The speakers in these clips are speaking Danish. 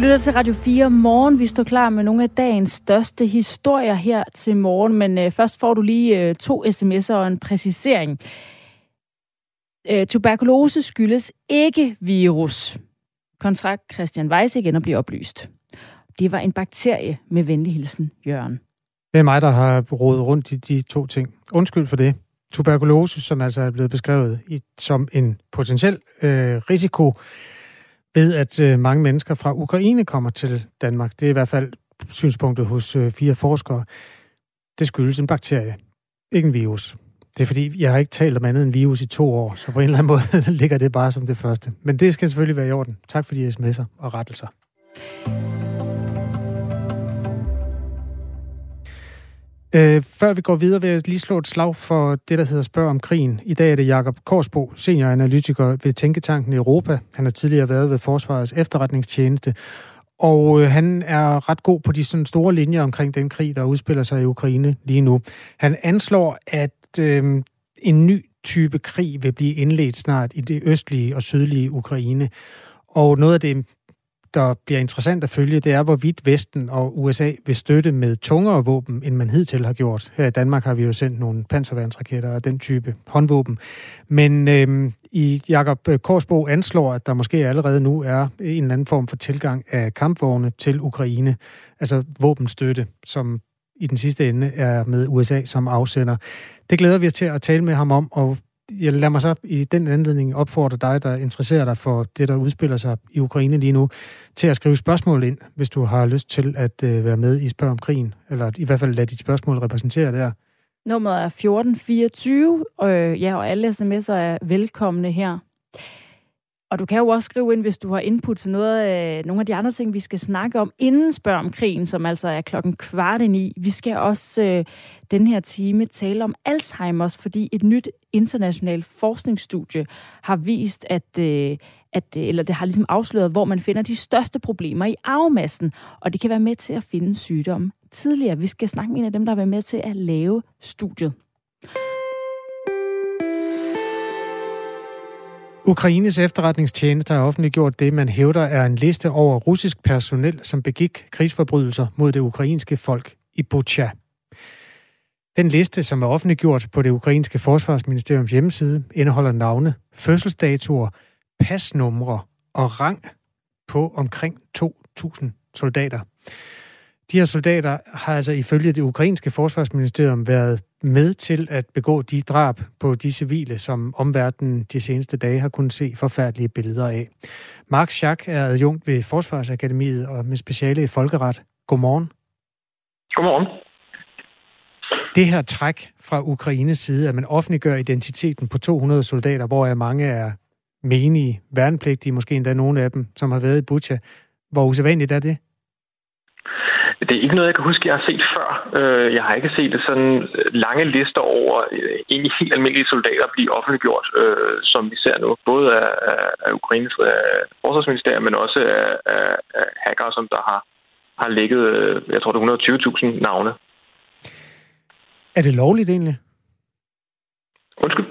Lytter til Radio 4 morgen. Vi står klar med nogle af dagens største historier her til morgen, men øh, først får du lige øh, to sms'er og en præcisering. Øh, tuberkulose skyldes ikke virus. Kontrakt Christian Weiss igen at blive oplyst. Det var en bakterie med venlig hilsen, Jørgen. Det er mig, der har rodet rundt i de to ting. Undskyld for det. Tuberkulose, som altså er blevet beskrevet i, som en potentiel øh, risiko ved, at øh, mange mennesker fra Ukraine kommer til Danmark. Det er i hvert fald synspunktet hos øh, fire forskere. Det skyldes en bakterie, ikke en virus. Det er fordi, jeg har ikke talt om andet end virus i to år, så på en eller anden måde ligger det bare som det første. Men det skal selvfølgelig være i orden. Tak for de sms'er og rettelser. Øh, før vi går videre, vil jeg lige slå et slag for det, der hedder Spørg om krigen. I dag er det Jakob Korsbo, senioranalytiker ved Tænketanken Europa. Han har tidligere været ved Forsvarets efterretningstjeneste, og øh, han er ret god på de sådan store linjer omkring den krig, der udspiller sig i Ukraine lige nu. Han anslår, at øh, en ny type krig vil blive indledt snart i det østlige og sydlige Ukraine. Og noget af det der bliver interessant at følge, det er, hvorvidt Vesten og USA vil støtte med tungere våben, end man hidtil har gjort. Her i Danmark har vi jo sendt nogle panserværnsraketter og den type håndvåben. Men øh, i Jakob øh, Korsbo anslår, at der måske allerede nu er en eller anden form for tilgang af kampvogne til Ukraine, altså våbenstøtte, som i den sidste ende er med USA som afsender. Det glæder vi os til at tale med ham om, og jeg lader mig så i den anledning opfordre dig, der interesserer dig for det, der udspiller sig i Ukraine lige nu, til at skrive spørgsmål ind, hvis du har lyst til at øh, være med i Spørg om krigen, eller i hvert fald lade dit spørgsmål repræsentere der. Nummeret er 1424, og, øh, ja, og alle sms'er er velkomne her. Og du kan jo også skrive ind, hvis du har input til noget af, øh, nogle af de andre ting, vi skal snakke om inden spørg om krigen, som altså er klokken kvart i. Vi skal også øh, den her time tale om Alzheimers, fordi et nyt internationalt forskningsstudie har vist, at, øh, at øh, eller det har ligesom afsløret, hvor man finder de største problemer i arvemassen, og det kan være med til at finde sygdomme tidligere. Vi skal snakke med en af dem, der har været med til at lave studiet. Ukraines efterretningstjeneste har offentliggjort det, man hævder er en liste over russisk personel, som begik krigsforbrydelser mod det ukrainske folk i Bucha. Den liste, som er offentliggjort på det ukrainske forsvarsministeriums hjemmeside, indeholder navne, fødselsdatoer, pasnumre og rang på omkring 2.000 soldater. De her soldater har altså ifølge det ukrainske forsvarsministerium været med til at begå de drab på de civile, som omverdenen de seneste dage har kunnet se forfærdelige billeder af. Mark Schack er adjunkt ved Forsvarsakademiet og med speciale i folkeret. Godmorgen. Godmorgen. Det her træk fra Ukraines side, at man offentliggør identiteten på 200 soldater, hvor mange er menige, værnepligtige, måske endda nogle af dem, som har været i Butcha. Hvor usædvanligt er det? Det er ikke noget, jeg kan huske, jeg har set før. Øh, jeg har ikke set det sådan lange lister over øh, egentlig helt almindelige soldater blive offentliggjort, øh, som vi ser nu. Både af, af Ukraines forsvarsministerium, men også af, af, af hackere, som der har, har ligget, jeg tror det er 120.000 navne. Er det lovligt egentlig? Undskyld?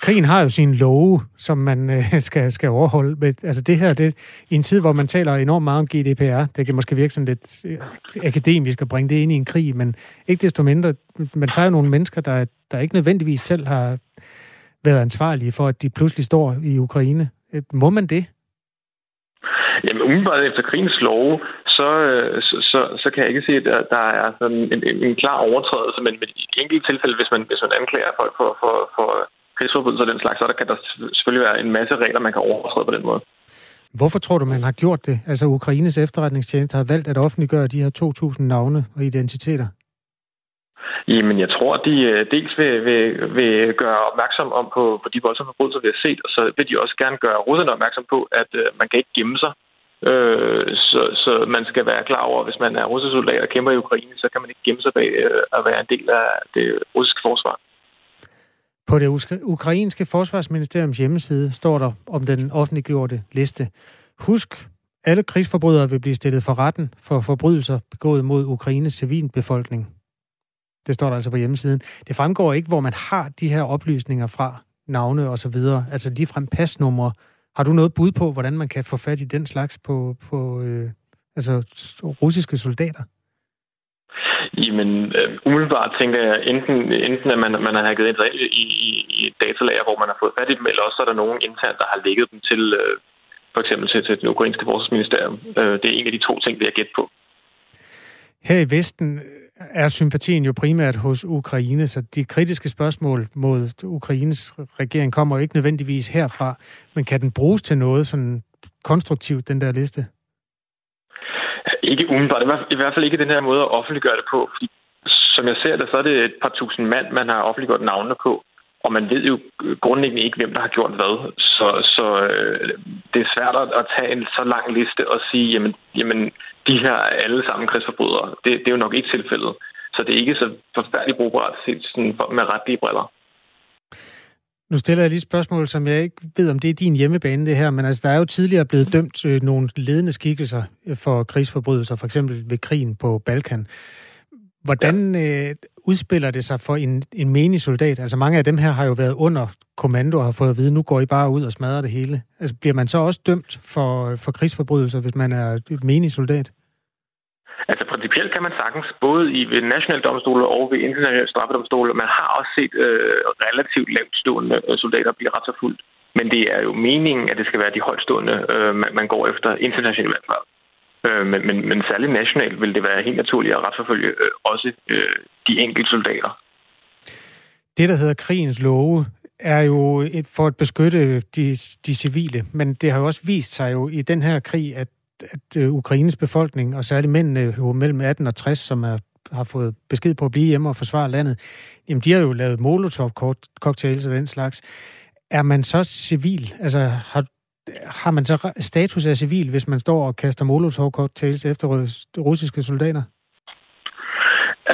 Krigen har jo sine love, som man øh, skal, skal overholde. Men, altså det her, det, i en tid, hvor man taler enormt meget om GDPR, det kan måske virke sådan lidt øh, akademisk at bringe det ind i en krig, men ikke desto mindre, man tager jo nogle mennesker, der, der ikke nødvendigvis selv har været ansvarlige for, at de pludselig står i Ukraine. Øh, må man det? Jamen, umiddelbart efter krigens lov, så, øh, så, så, så kan jeg ikke se, at der, der er sådan en, en, en klar overtrædelse, men i enkelte tilfælde, hvis man, hvis man anklager folk for, for, for krigsforbrydelser og den slags, så der kan der selvfølgelig være en masse regler, man kan overtræde på den måde. Hvorfor tror du, man har gjort det? Altså Ukraines efterretningstjeneste har valgt at offentliggøre de her 2.000 navne og identiteter. Jamen, jeg tror, at de øh, dels vil, vil, vil gøre opmærksom om på, på de voldsomme forbrydelser, vi har set, og så vil de også gerne gøre russerne opmærksom på, at uh, man kan ikke gemme sig. Uh, så, så man skal være klar over, at hvis man er russisk soldat og kæmper i Ukraine, så kan man ikke gemme sig bag uh, at være en del af det russiske forsvar. På det ukrainske forsvarsministeriums hjemmeside står der om den offentliggjorte liste. Husk, alle krigsforbrydere vil blive stillet for retten for forbrydelser begået mod Ukraines civilbefolkning. Det står der altså på hjemmesiden. Det fremgår ikke, hvor man har de her oplysninger fra, navne og så videre. Altså ligefrem pasnumre. Har du noget bud på, hvordan man kan få fat i den slags på, på, øh, Altså russiske soldater? Jamen, øh, umiddelbart tænker jeg, enten, enten at man, man har hacket ind i, i, i et datalager, hvor man har fået fat i dem, eller også er der nogen internt, der har lægget dem til, øh, for eksempel til, til det ukrainske forsvarsministerium. Øh, det er en af de to ting, vi har gæt på. Her i Vesten er sympatien jo primært hos Ukraine, så de kritiske spørgsmål mod Ukraines regering kommer jo ikke nødvendigvis herfra, men kan den bruges til noget sådan konstruktivt, den der liste? Ikke umiddelbart. I hvert fald ikke den her måde at offentliggøre det på. Fordi, som jeg ser det, så er det et par tusind mand, man har offentliggjort navnene på. Og man ved jo grundlæggende ikke, hvem der har gjort hvad. Så, så øh, det er svært at tage en så lang liste og sige, jamen, jamen de her er alle sammen krigsforbrydere. Det, det er jo nok ikke tilfældet. Så det er ikke så forfærdeligt brugbart set sådan med retlige briller. Nu stiller jeg lige et spørgsmål, som jeg ikke ved, om det er din hjemmebane, det her, men altså, der er jo tidligere blevet dømt øh, nogle ledende skikkelser øh, for krigsforbrydelser, for eksempel ved krigen på Balkan. Hvordan øh, udspiller det sig for en, en menig soldat? Altså mange af dem her har jo været under kommando og har fået at vide, nu går I bare ud og smadrer det hele. Altså bliver man så også dømt for, for krigsforbrydelser, hvis man er menig soldat? Principielt kan man sagtens, både i ved nationale domstole og ved internationale straffedomstole, man har også set øh, relativt lavt stående øh, soldater blive retsforfulgt. Men det er jo meningen, at det skal være de højtstående, øh, man, man går efter internationalt i hvert fald. Øh, men, men, men særligt nationalt vil det være helt naturligt at retsforfølge øh, også øh, de enkelte soldater. Det, der hedder krigens love, er jo et, for at beskytte de, de civile, men det har jo også vist sig jo i den her krig, at at øh, Ukraines befolkning, og særligt mændene jo mellem 18 og 60, som er, har fået besked på at blive hjemme og forsvare landet, jamen de har jo lavet molotov-cocktails og den slags. Er man så civil? Altså har, har man så status af civil, hvis man står og kaster molotov-cocktails efter russiske soldater?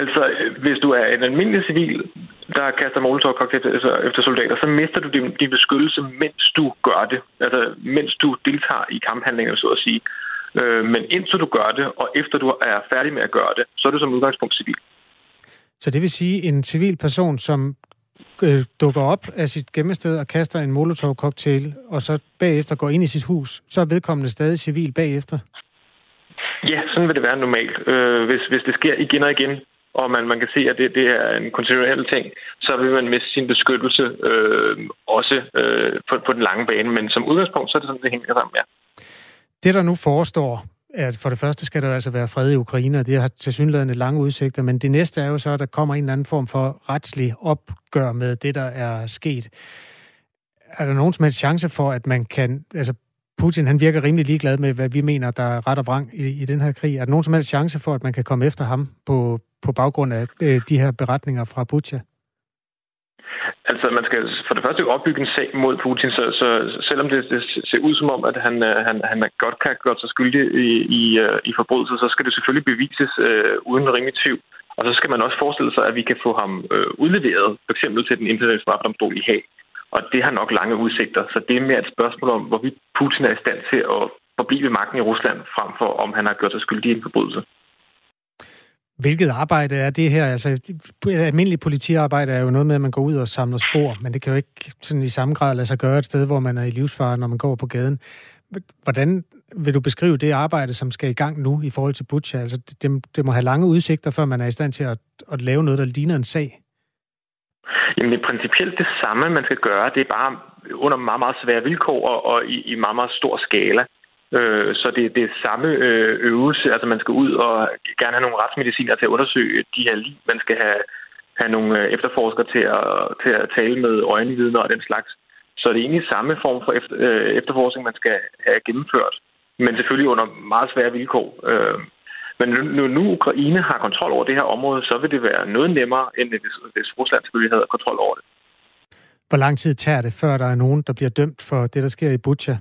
Altså, hvis du er en almindelig civil, der kaster molotov cocktails efter soldater, så mister du din, din beskyttelse, mens du gør det. Altså, mens du deltager i kamphandlinger, så at sige. Øh, men indtil du gør det, og efter du er færdig med at gøre det, så er du som udgangspunkt civil. Så det vil sige, en civil person, som øh, dukker op af sit gemmested og kaster en molotov-cocktail, og så bagefter går ind i sit hus, så er vedkommende stadig civil bagefter? Ja, sådan vil det være normalt. Øh, hvis, hvis det sker igen og igen, og man, man kan se, at det, det er en kontinuerlig ting, så vil man miste sin beskyttelse øh, også øh, på, på den lange bane. Men som udgangspunkt, så er det sådan, det hænger sammen, ja. Det, der nu forestår, at for det første skal der altså være fred i Ukraine, og det har til synligheden lange udsigter, men det næste er jo så, at der kommer en eller anden form for retslig opgør med det, der er sket. Er der nogen som helst chance for, at man kan... Altså, Putin han virker rimelig ligeglad med, hvad vi mener, der er ret og vrang i, i den her krig. Er der nogen som helst chance for, at man kan komme efter ham på, på baggrund af øh, de her beretninger fra Butcher? Altså, man skal for det første opbygge en sag mod Putin, så, så selvom det, det ser ud som om, at han, øh, han, han godt kan gøre sig skyldig i, i, øh, i forbrydelser, så skal det selvfølgelig bevises øh, uden rimelig tvivl. Og så skal man også forestille sig, at vi kan få ham øh, udleveret, f.eks. til den internationale straffedomstol i Haag. Og det har nok lange udsigter. Så det er mere et spørgsmål om, hvorvidt Putin er i stand til at forblive magten i Rusland, frem for om han har gjort sig skyldig i en forbrydelse. Hvilket arbejde er det her? Altså, almindelig politiarbejde er jo noget med, at man går ud og samler spor, men det kan jo ikke sådan i samme grad lade sig gøre et sted, hvor man er i livsfare, når man går på gaden. Hvordan vil du beskrive det arbejde, som skal i gang nu i forhold til Butcher? Altså, det, det må have lange udsigter, før man er i stand til at, at lave noget, der ligner en sag. Jamen, det er principielt det samme, man skal gøre. Det er bare under meget, meget svære vilkår og, og i, i meget, meget stor skala. Øh, så det, det er samme øh, øvelse. Altså man skal ud og gerne have nogle retsmediciner til at undersøge de her lige. Man skal have, have nogle øh, efterforskere til at, til at tale med øjenvidner og den slags. Så det er egentlig samme form for efter, øh, efterforskning, man skal have gennemført. Men selvfølgelig under meget svære vilkår. Men nu, nu Ukraine har kontrol over det her område, så vil det være noget nemmere, end hvis, hvis Rusland selvfølgelig havde kontrol over det. Hvor lang tid tager det, før der er nogen, der bliver dømt for det, der sker i Butcha?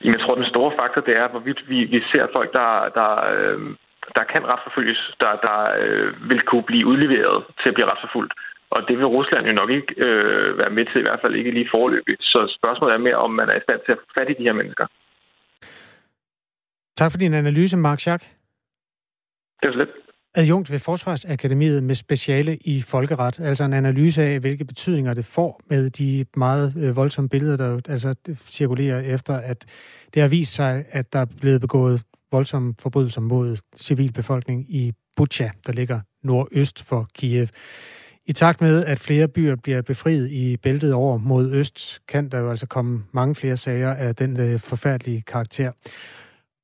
Jamen, jeg tror, den store faktor, det er, hvorvidt vi, vi ser folk, der, der, øh, der kan retsforfølges, der, der øh, vil kunne blive udleveret til at blive retsforfulgt. Og det vil Rusland jo nok ikke øh, være med til, i hvert fald ikke lige forløbigt. Så spørgsmålet er mere, om man er i stand til at få fat i de her mennesker. Tak for din analyse, Mark Schack. Det er så lidt adjunkt ved Forsvarsakademiet med speciale i folkeret, altså en analyse af, hvilke betydninger det får med de meget øh, voldsomme billeder, der altså cirkulerer efter, at det har vist sig, at der er blevet begået voldsomme forbrydelser mod civilbefolkning i Bucha, der ligger nordøst for Kiev. I takt med, at flere byer bliver befriet i bæltet over mod øst, kan der jo altså komme mange flere sager af den øh, forfærdelige karakter.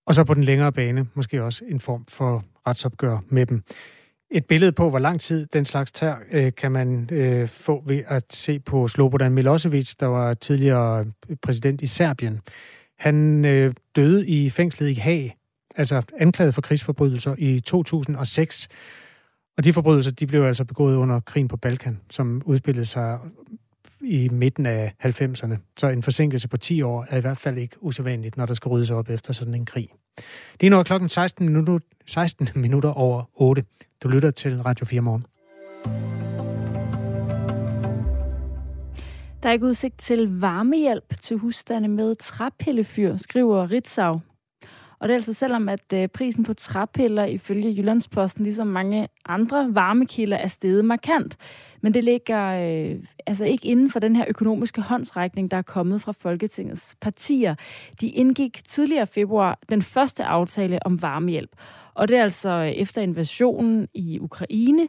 Og så på den længere bane måske også en form for retsopgør med dem. Et billede på, hvor lang tid den slags tager, øh, kan man øh, få ved at se på Slobodan Milosevic, der var tidligere øh, præsident i Serbien. Han øh, døde i fængslet i Haag, altså anklaget for krigsforbrydelser i 2006. Og de forbrydelser, de blev altså begået under krigen på Balkan, som udspillede sig i midten af 90'erne. Så en forsinkelse på 10 år er i hvert fald ikke usædvanligt, når der skal ryddes op efter sådan en krig. Det er nu klokken 16 minutter, 16 minutter over 8. Du lytter til Radio 4 morgen. Der er ikke udsigt til varmehjælp til husstande med træpillefyr, skriver Ritzau. Og det er altså selvom, at øh, prisen på træpiller ifølge Jyllandsposten, ligesom mange andre varmekilder, er steget markant. Men det ligger øh, altså ikke inden for den her økonomiske håndsrækning, der er kommet fra Folketingets partier. De indgik tidligere februar den første aftale om varmehjælp. Og det er altså øh, efter invasionen i Ukraine,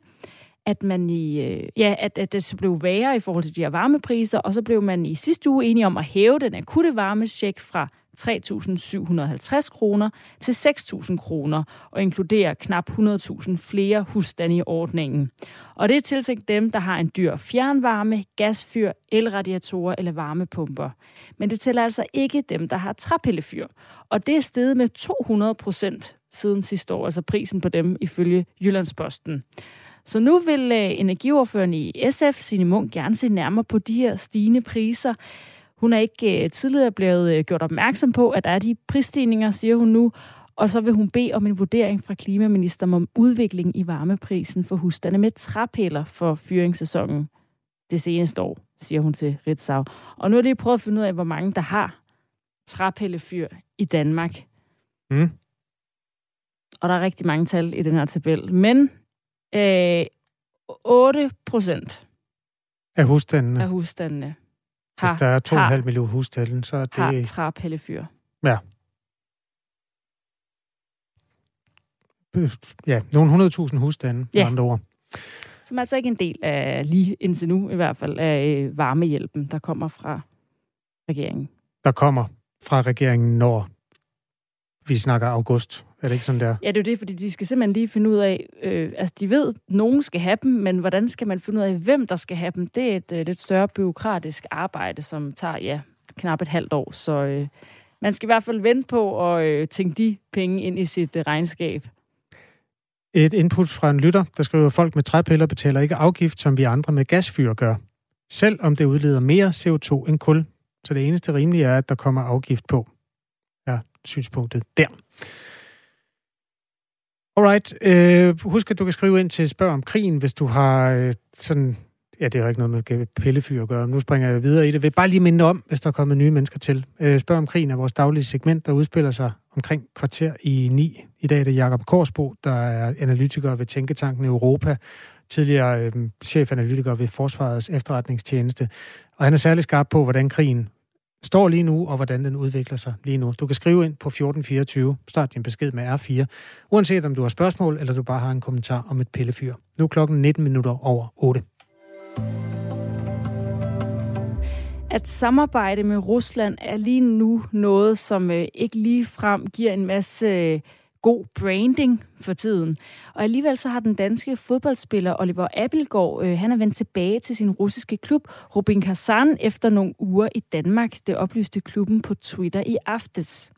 at man i, øh, ja, at, at det så blev værre i forhold til de her varmepriser, og så blev man i sidste uge enige om at hæve den akutte varmesjek fra 3.750 kroner til 6.000 kroner og inkluderer knap 100.000 flere husstande i ordningen. Og det er tiltænkt dem, der har en dyr fjernvarme, gasfyr, elradiatorer eller varmepumper. Men det tæller altså ikke dem, der har træpillefyr. Og det er steget med 200 procent siden sidste år, altså prisen på dem ifølge Jyllandsposten. Så nu vil øh, energiordføreren i SF, Signe Munk, gerne se nærmere på de her stigende priser. Hun er ikke øh, tidligere blevet øh, gjort opmærksom på, at der er de prisstigninger, siger hun nu, og så vil hun bede om en vurdering fra klimaministeren om udviklingen i varmeprisen for husstande med træpiller for fyringssæsonen det seneste år, siger hun til Ritzau. Og nu har de prøvet at finde ud af, hvor mange der har træpillefyr i Danmark. Mm. Og der er rigtig mange tal i den her tabel. Men øh, 8 procent af husstandene. Af husstandene har, Hvis der er 2,5 millioner husstande, så er det... Har træpillefyr. Ja. Ja, nogle 100.000 husstande, ja. andre ord. Som altså ikke en del af, lige indtil nu i hvert fald, af øh, varmehjælpen, der kommer fra regeringen. Der kommer fra regeringen, når vi snakker august. Er det ikke sådan der? Ja, det er jo det, fordi de skal simpelthen lige finde ud af, øh, altså de ved, at nogen skal have dem, men hvordan skal man finde ud af, hvem der skal have dem? Det er et øh, lidt større byråkratisk arbejde, som tager, ja, knap et halvt år. Så øh, man skal i hvert fald vente på at øh, tænke de penge ind i sit øh, regnskab. Et input fra en lytter, der skriver, at folk med træpiller betaler ikke afgift, som vi andre med gasfyr gør. Selv om det udleder mere CO2 end kul. Så det eneste rimelige er, at der kommer afgift på. Ja, synspunktet der. Alright. Øh, husk, at du kan skrive ind til Spørg om krigen, hvis du har øh, sådan... Ja, det har ikke noget med pillefyr at gøre. Nu springer jeg videre i det. Jeg vil bare lige minde om, hvis der er kommet nye mennesker til. Øh, Spørg om krigen er vores daglige segment, der udspiller sig omkring kvarter i 9. I dag er det Jakob Korsbo, der er analytiker ved Tænketanken Europa, tidligere øh, chefanalytiker ved Forsvarets efterretningstjeneste. Og han er særlig skarp på, hvordan krigen står lige nu, og hvordan den udvikler sig lige nu. Du kan skrive ind på 1424, start din besked med R4, uanset om du har spørgsmål, eller du bare har en kommentar om et pillefyr. Nu er klokken 19 minutter over 8. At samarbejde med Rusland er lige nu noget, som øh, ikke lige frem giver en masse øh, god branding for tiden. Og alligevel så har den danske fodboldspiller Oliver Abelgaard, øh, han er vendt tilbage til sin russiske klub Rubin Kazan efter nogle uger i Danmark. Det oplyste klubben på Twitter i aftes.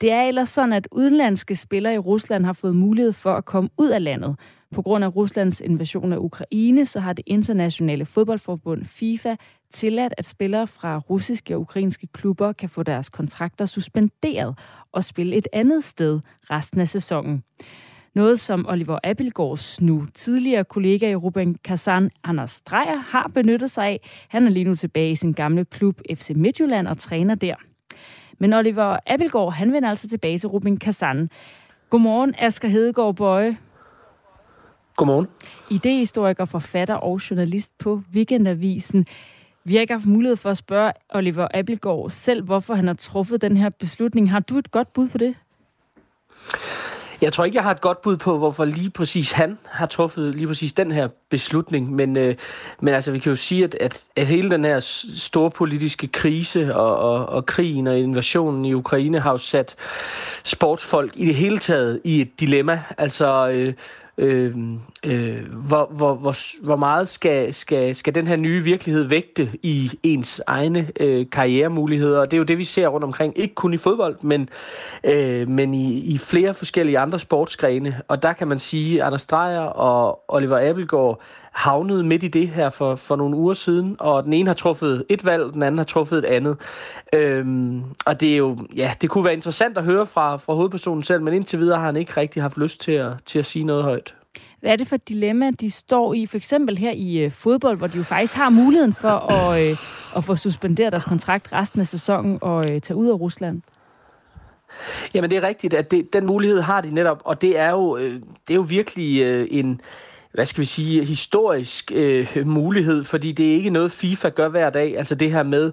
Det er ellers sådan, at udenlandske spillere i Rusland har fået mulighed for at komme ud af landet. På grund af Ruslands invasion af Ukraine, så har det internationale fodboldforbund FIFA tilladt, at spillere fra russiske og ukrainske klubber kan få deres kontrakter suspenderet og spille et andet sted resten af sæsonen. Noget, som Oliver Abelgaards nu tidligere kollega i Ruben Kazan, Anders Dreyer, har benyttet sig af. Han er lige nu tilbage i sin gamle klub FC Midtjylland og træner der. Men Oliver Abelgaard, han vender altså tilbage til Ruben Kazan. Godmorgen, Asger Hedegaard Bøje. Godmorgen. Idehistoriker, forfatter og journalist på Weekendavisen. Vi har ikke haft mulighed for at spørge Oliver Abelgaard selv, hvorfor han har truffet den her beslutning. Har du et godt bud på det? Jeg tror ikke, jeg har et godt bud på, hvorfor lige præcis han har truffet lige præcis den her beslutning. Men, øh, men altså, vi kan jo sige, at, at, at hele den her store politiske krise og, og, og krigen og invasionen i Ukraine har jo sat sportsfolk i det hele taget i et dilemma. Altså, øh, øh, øh, hvor, hvor, hvor, hvor meget skal, skal, skal den her nye virkelighed vægte i ens egne øh, karrieremuligheder. Og det er jo det, vi ser rundt omkring. Ikke kun i fodbold, men, øh, men i, i flere forskellige andre sportsgrene. Og der kan man sige, at Anders Dreyer og Oliver Abelgaard havnede midt i det her for, for nogle uger siden, og den ene har truffet et valg, den anden har truffet et andet. Øhm, og det er jo, ja, det kunne være interessant at høre fra, fra hovedpersonen selv, men indtil videre har han ikke rigtig haft lyst til at, til at sige noget højt. Hvad er det for et dilemma, de står i, for eksempel her i øh, fodbold, hvor de jo faktisk har muligheden for at, øh, at få suspenderet deres kontrakt resten af sæsonen og øh, tage ud af Rusland? Jamen det er rigtigt, at det, den mulighed har de netop, og det er jo, øh, det er jo virkelig øh, en, hvad skal vi sige, historisk øh, mulighed, fordi det er ikke noget, FIFA gør hver dag. Altså det her med,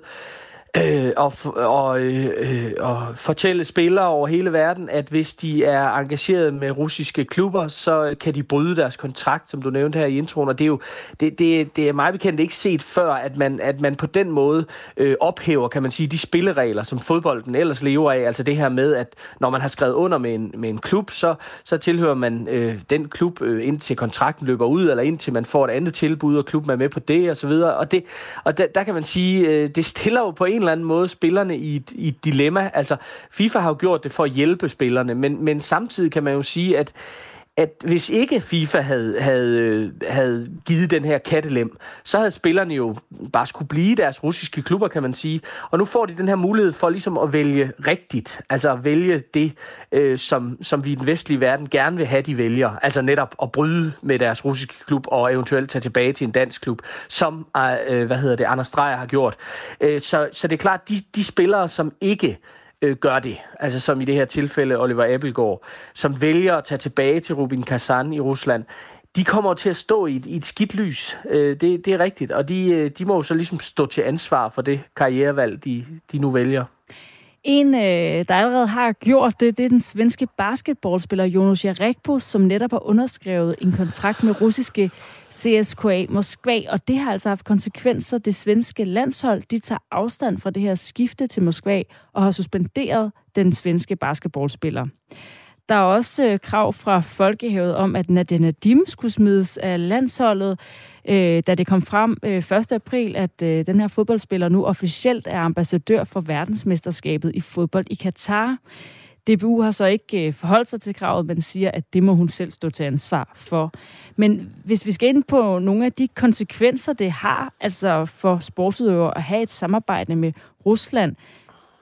øh, og, og, øh, og fortælle spillere over hele verden, at hvis de er engageret med russiske klubber, så kan de bryde deres kontrakt, som du nævnte her i introen. Og det er jo det, det, det er meget bekendt ikke set før, at man, at man på den måde øh, ophæver, kan man sige, de spilleregler, som fodbolden ellers lever af. Altså det her med, at når man har skrevet under med en, med en klub, så, så tilhører man øh, den klub øh, indtil kontrakten løber ud, eller indtil man får et andet tilbud, og klubben er med på det, og så videre. Og, det, og der, der kan man sige, øh, det stiller jo på en eller anden måde spillerne i et, i et dilemma. Altså, FIFA har jo gjort det for at hjælpe spillerne, men, men samtidig kan man jo sige, at at hvis ikke FIFA havde, havde, øh, havde givet den her kattelem, så havde spillerne jo bare skulle blive deres russiske klubber, kan man sige. Og nu får de den her mulighed for ligesom at vælge rigtigt. Altså at vælge det, øh, som, som vi i den vestlige verden gerne vil have, de vælger. Altså netop at bryde med deres russiske klub og eventuelt tage tilbage til en dansk klub, som øh, hvad hedder det, Anders Dreyer har gjort. Øh, så, så det er klart, de, de spillere, som ikke øh, gør det. Altså som i det her tilfælde Oliver Appelgaard, som vælger at tage tilbage til Rubin Kazan i Rusland. De kommer til at stå i et, i et skidt lys. Øh, det, det er rigtigt. Og de, øh, de må jo så ligesom stå til ansvar for det karrierevalg, de, de nu vælger. En, øh, der allerede har gjort det, det er den svenske basketballspiller Jonas Jarekpo, som netop har underskrevet en kontrakt med russiske CSKA Moskva, og det har altså haft konsekvenser. Det svenske landshold, de tager afstand fra det her skifte til Moskva og har suspenderet den svenske basketballspiller. Der er også øh, krav fra Folkehavet om, at Nadia Nadim skulle smides af landsholdet, øh, da det kom frem øh, 1. april, at øh, den her fodboldspiller nu officielt er ambassadør for verdensmesterskabet i fodbold i Katar. DBU har så ikke øh, forholdt sig til kravet, men siger, at det må hun selv stå til ansvar for. Men hvis vi skal ind på nogle af de konsekvenser, det har, altså for sportsudøvere at have et samarbejde med Rusland,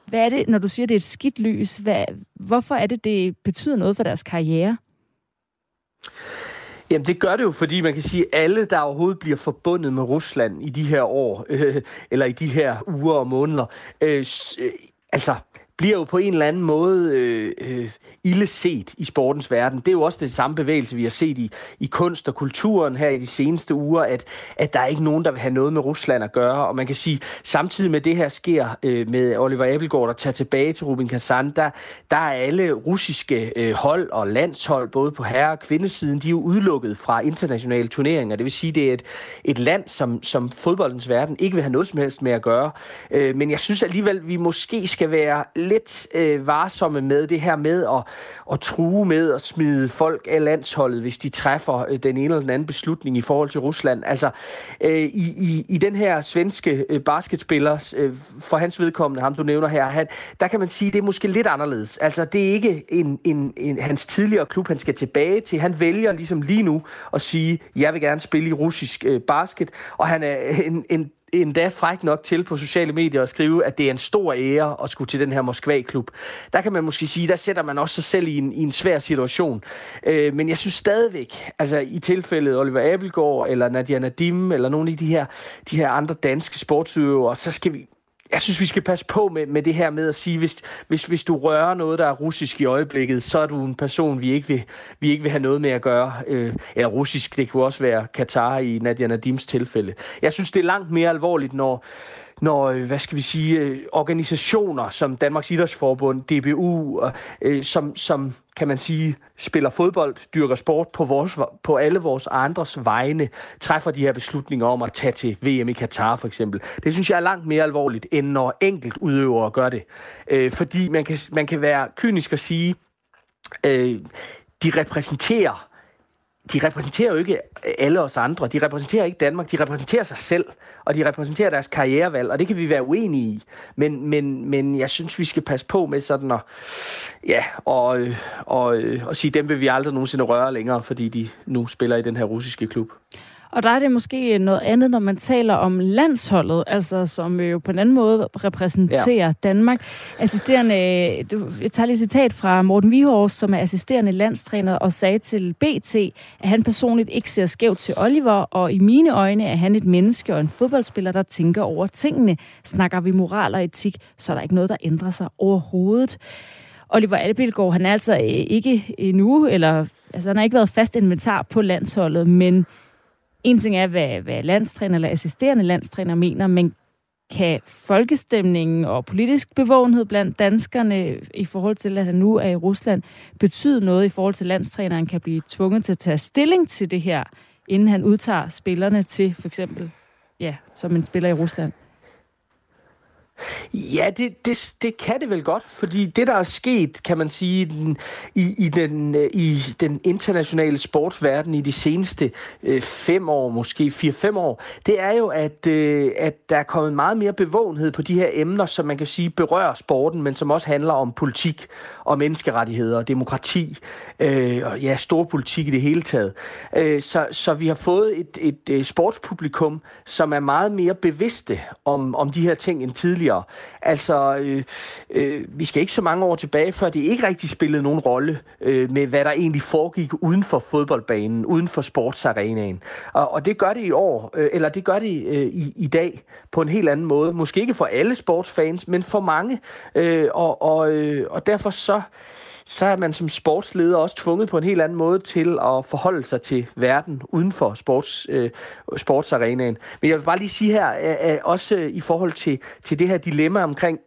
hvad er det, når du siger, det er et skidt lys? Hvad, hvorfor er det, det betyder noget for deres karriere? Jamen det gør det jo, fordi man kan sige, at alle, der overhovedet bliver forbundet med Rusland i de her år, øh, eller i de her uger og måneder, øh, øh, altså bliver jo på en eller anden måde øh, øh, ille set i sportens verden. Det er jo også det samme bevægelse, vi har set i, i kunst og kulturen her i de seneste uger, at, at der er ikke nogen, der vil have noget med Rusland at gøre. Og man kan sige, samtidig med det her sker øh, med Oliver Abelgaard, der tager tilbage til Rubin Kazan, der, der er alle russiske øh, hold og landshold, både på herre- og kvindesiden, de er jo udelukket fra internationale turneringer. Det vil sige, det er et, et land, som, som fodboldens verden ikke vil have noget som helst med at gøre. Øh, men jeg synes alligevel, vi måske skal være lidt øh, varsomme med det her med at, at true med at smide folk af landsholdet, hvis de træffer øh, den ene eller den anden beslutning i forhold til Rusland. Altså, øh, i, i, i den her svenske øh, basketspiller, øh, for hans vedkommende, ham du nævner her, han, der kan man sige, det er måske lidt anderledes. Altså, det er ikke en, en, en, hans tidligere klub, han skal tilbage til. Han vælger ligesom lige nu at sige, jeg vil gerne spille i russisk øh, basket, og han er en, en endda fræk nok til på sociale medier at skrive, at det er en stor ære at skulle til den her Moskva-klub. Der kan man måske sige, der sætter man også sig selv i en, i en svær situation. Øh, men jeg synes stadigvæk, altså i tilfældet Oliver Abelgaard, eller Nadia Nadim, eller nogle af de her, de her andre danske sportsudøvere, så skal vi, jeg synes, vi skal passe på med, med det her med at sige, hvis, hvis, hvis du rører noget, der er russisk i øjeblikket, så er du en person, vi ikke vil, vi ikke vil have noget med at gøre. Øh, eller russisk, det kunne også være Katar i Nadia Nadims tilfælde. Jeg synes, det er langt mere alvorligt, når, når, øh, hvad skal vi sige, øh, organisationer som Danmarks Idrætsforbund, DBU, øh, som, som kan man sige, spiller fodbold, dyrker sport på, vores, på alle vores andres vegne, træffer de her beslutninger om at tage til VM i Katar for eksempel. Det synes jeg er langt mere alvorligt, end når enkelt udøvere gør det. Øh, fordi man kan, man kan være kynisk og sige, øh, de repræsenterer de repræsenterer jo ikke øh, alle os andre. De repræsenterer ikke Danmark. De repræsenterer sig selv, og de repræsenterer deres karrierevalg, og det kan vi være uenige i. Men, men, men jeg synes, vi skal passe på med sådan at, ja, og, øh, og, øh, og sige, dem vil vi aldrig nogensinde røre længere, fordi de nu spiller i den her russiske klub. Og der er det måske noget andet, når man taler om landsholdet, altså som jo på en anden måde repræsenterer ja. Danmark. Assisterende, du, jeg tager lige et citat fra Morten Vihors, som er assisterende landstræner, og sagde til BT, at han personligt ikke ser skævt til Oliver, og i mine øjne er han et menneske og en fodboldspiller, der tænker over tingene. Snakker vi moral og etik, så er der ikke noget, der ændrer sig overhovedet. Oliver Albelgaard, han er altså ikke endnu, eller altså han har ikke været fast inventar på landsholdet, men en ting er, hvad, hvad landstræner eller assisterende landstræner mener, men kan folkestemningen og politisk bevågenhed blandt danskerne i forhold til, at han nu er i Rusland, betyde noget i forhold til, at landstræneren kan blive tvunget til at tage stilling til det her, inden han udtager spillerne til for eksempel, ja, som en spiller i Rusland? Ja, det, det, det kan det vel godt, fordi det, der er sket, kan man sige, den, i, i, den, øh, i den internationale sportsverden i de seneste øh, fem år, måske fire-fem år, det er jo, at, øh, at der er kommet meget mere bevågenhed på de her emner, som man kan sige berører sporten, men som også handler om politik og menneskerettigheder og demokrati, øh, og ja, stor politik i det hele taget. Øh, så, så vi har fået et, et, et sportspublikum, som er meget mere bevidste om, om de her ting end tidligere tidligere. Altså, øh, øh, vi skal ikke så mange år tilbage, før det ikke rigtig spillede nogen rolle øh, med, hvad der egentlig foregik uden for fodboldbanen, uden for sportsarenaen. Og, og det gør det i år, øh, eller det gør det øh, i, i dag på en helt anden måde. Måske ikke for alle sportsfans, men for mange. Øh, og, og, øh, og derfor så så er man som sportsleder også tvunget på en helt anden måde til at forholde sig til verden uden for sports, øh, sportsarenaen. Men jeg vil bare lige sige her, øh, øh også i forhold til, til det her dilemma omkring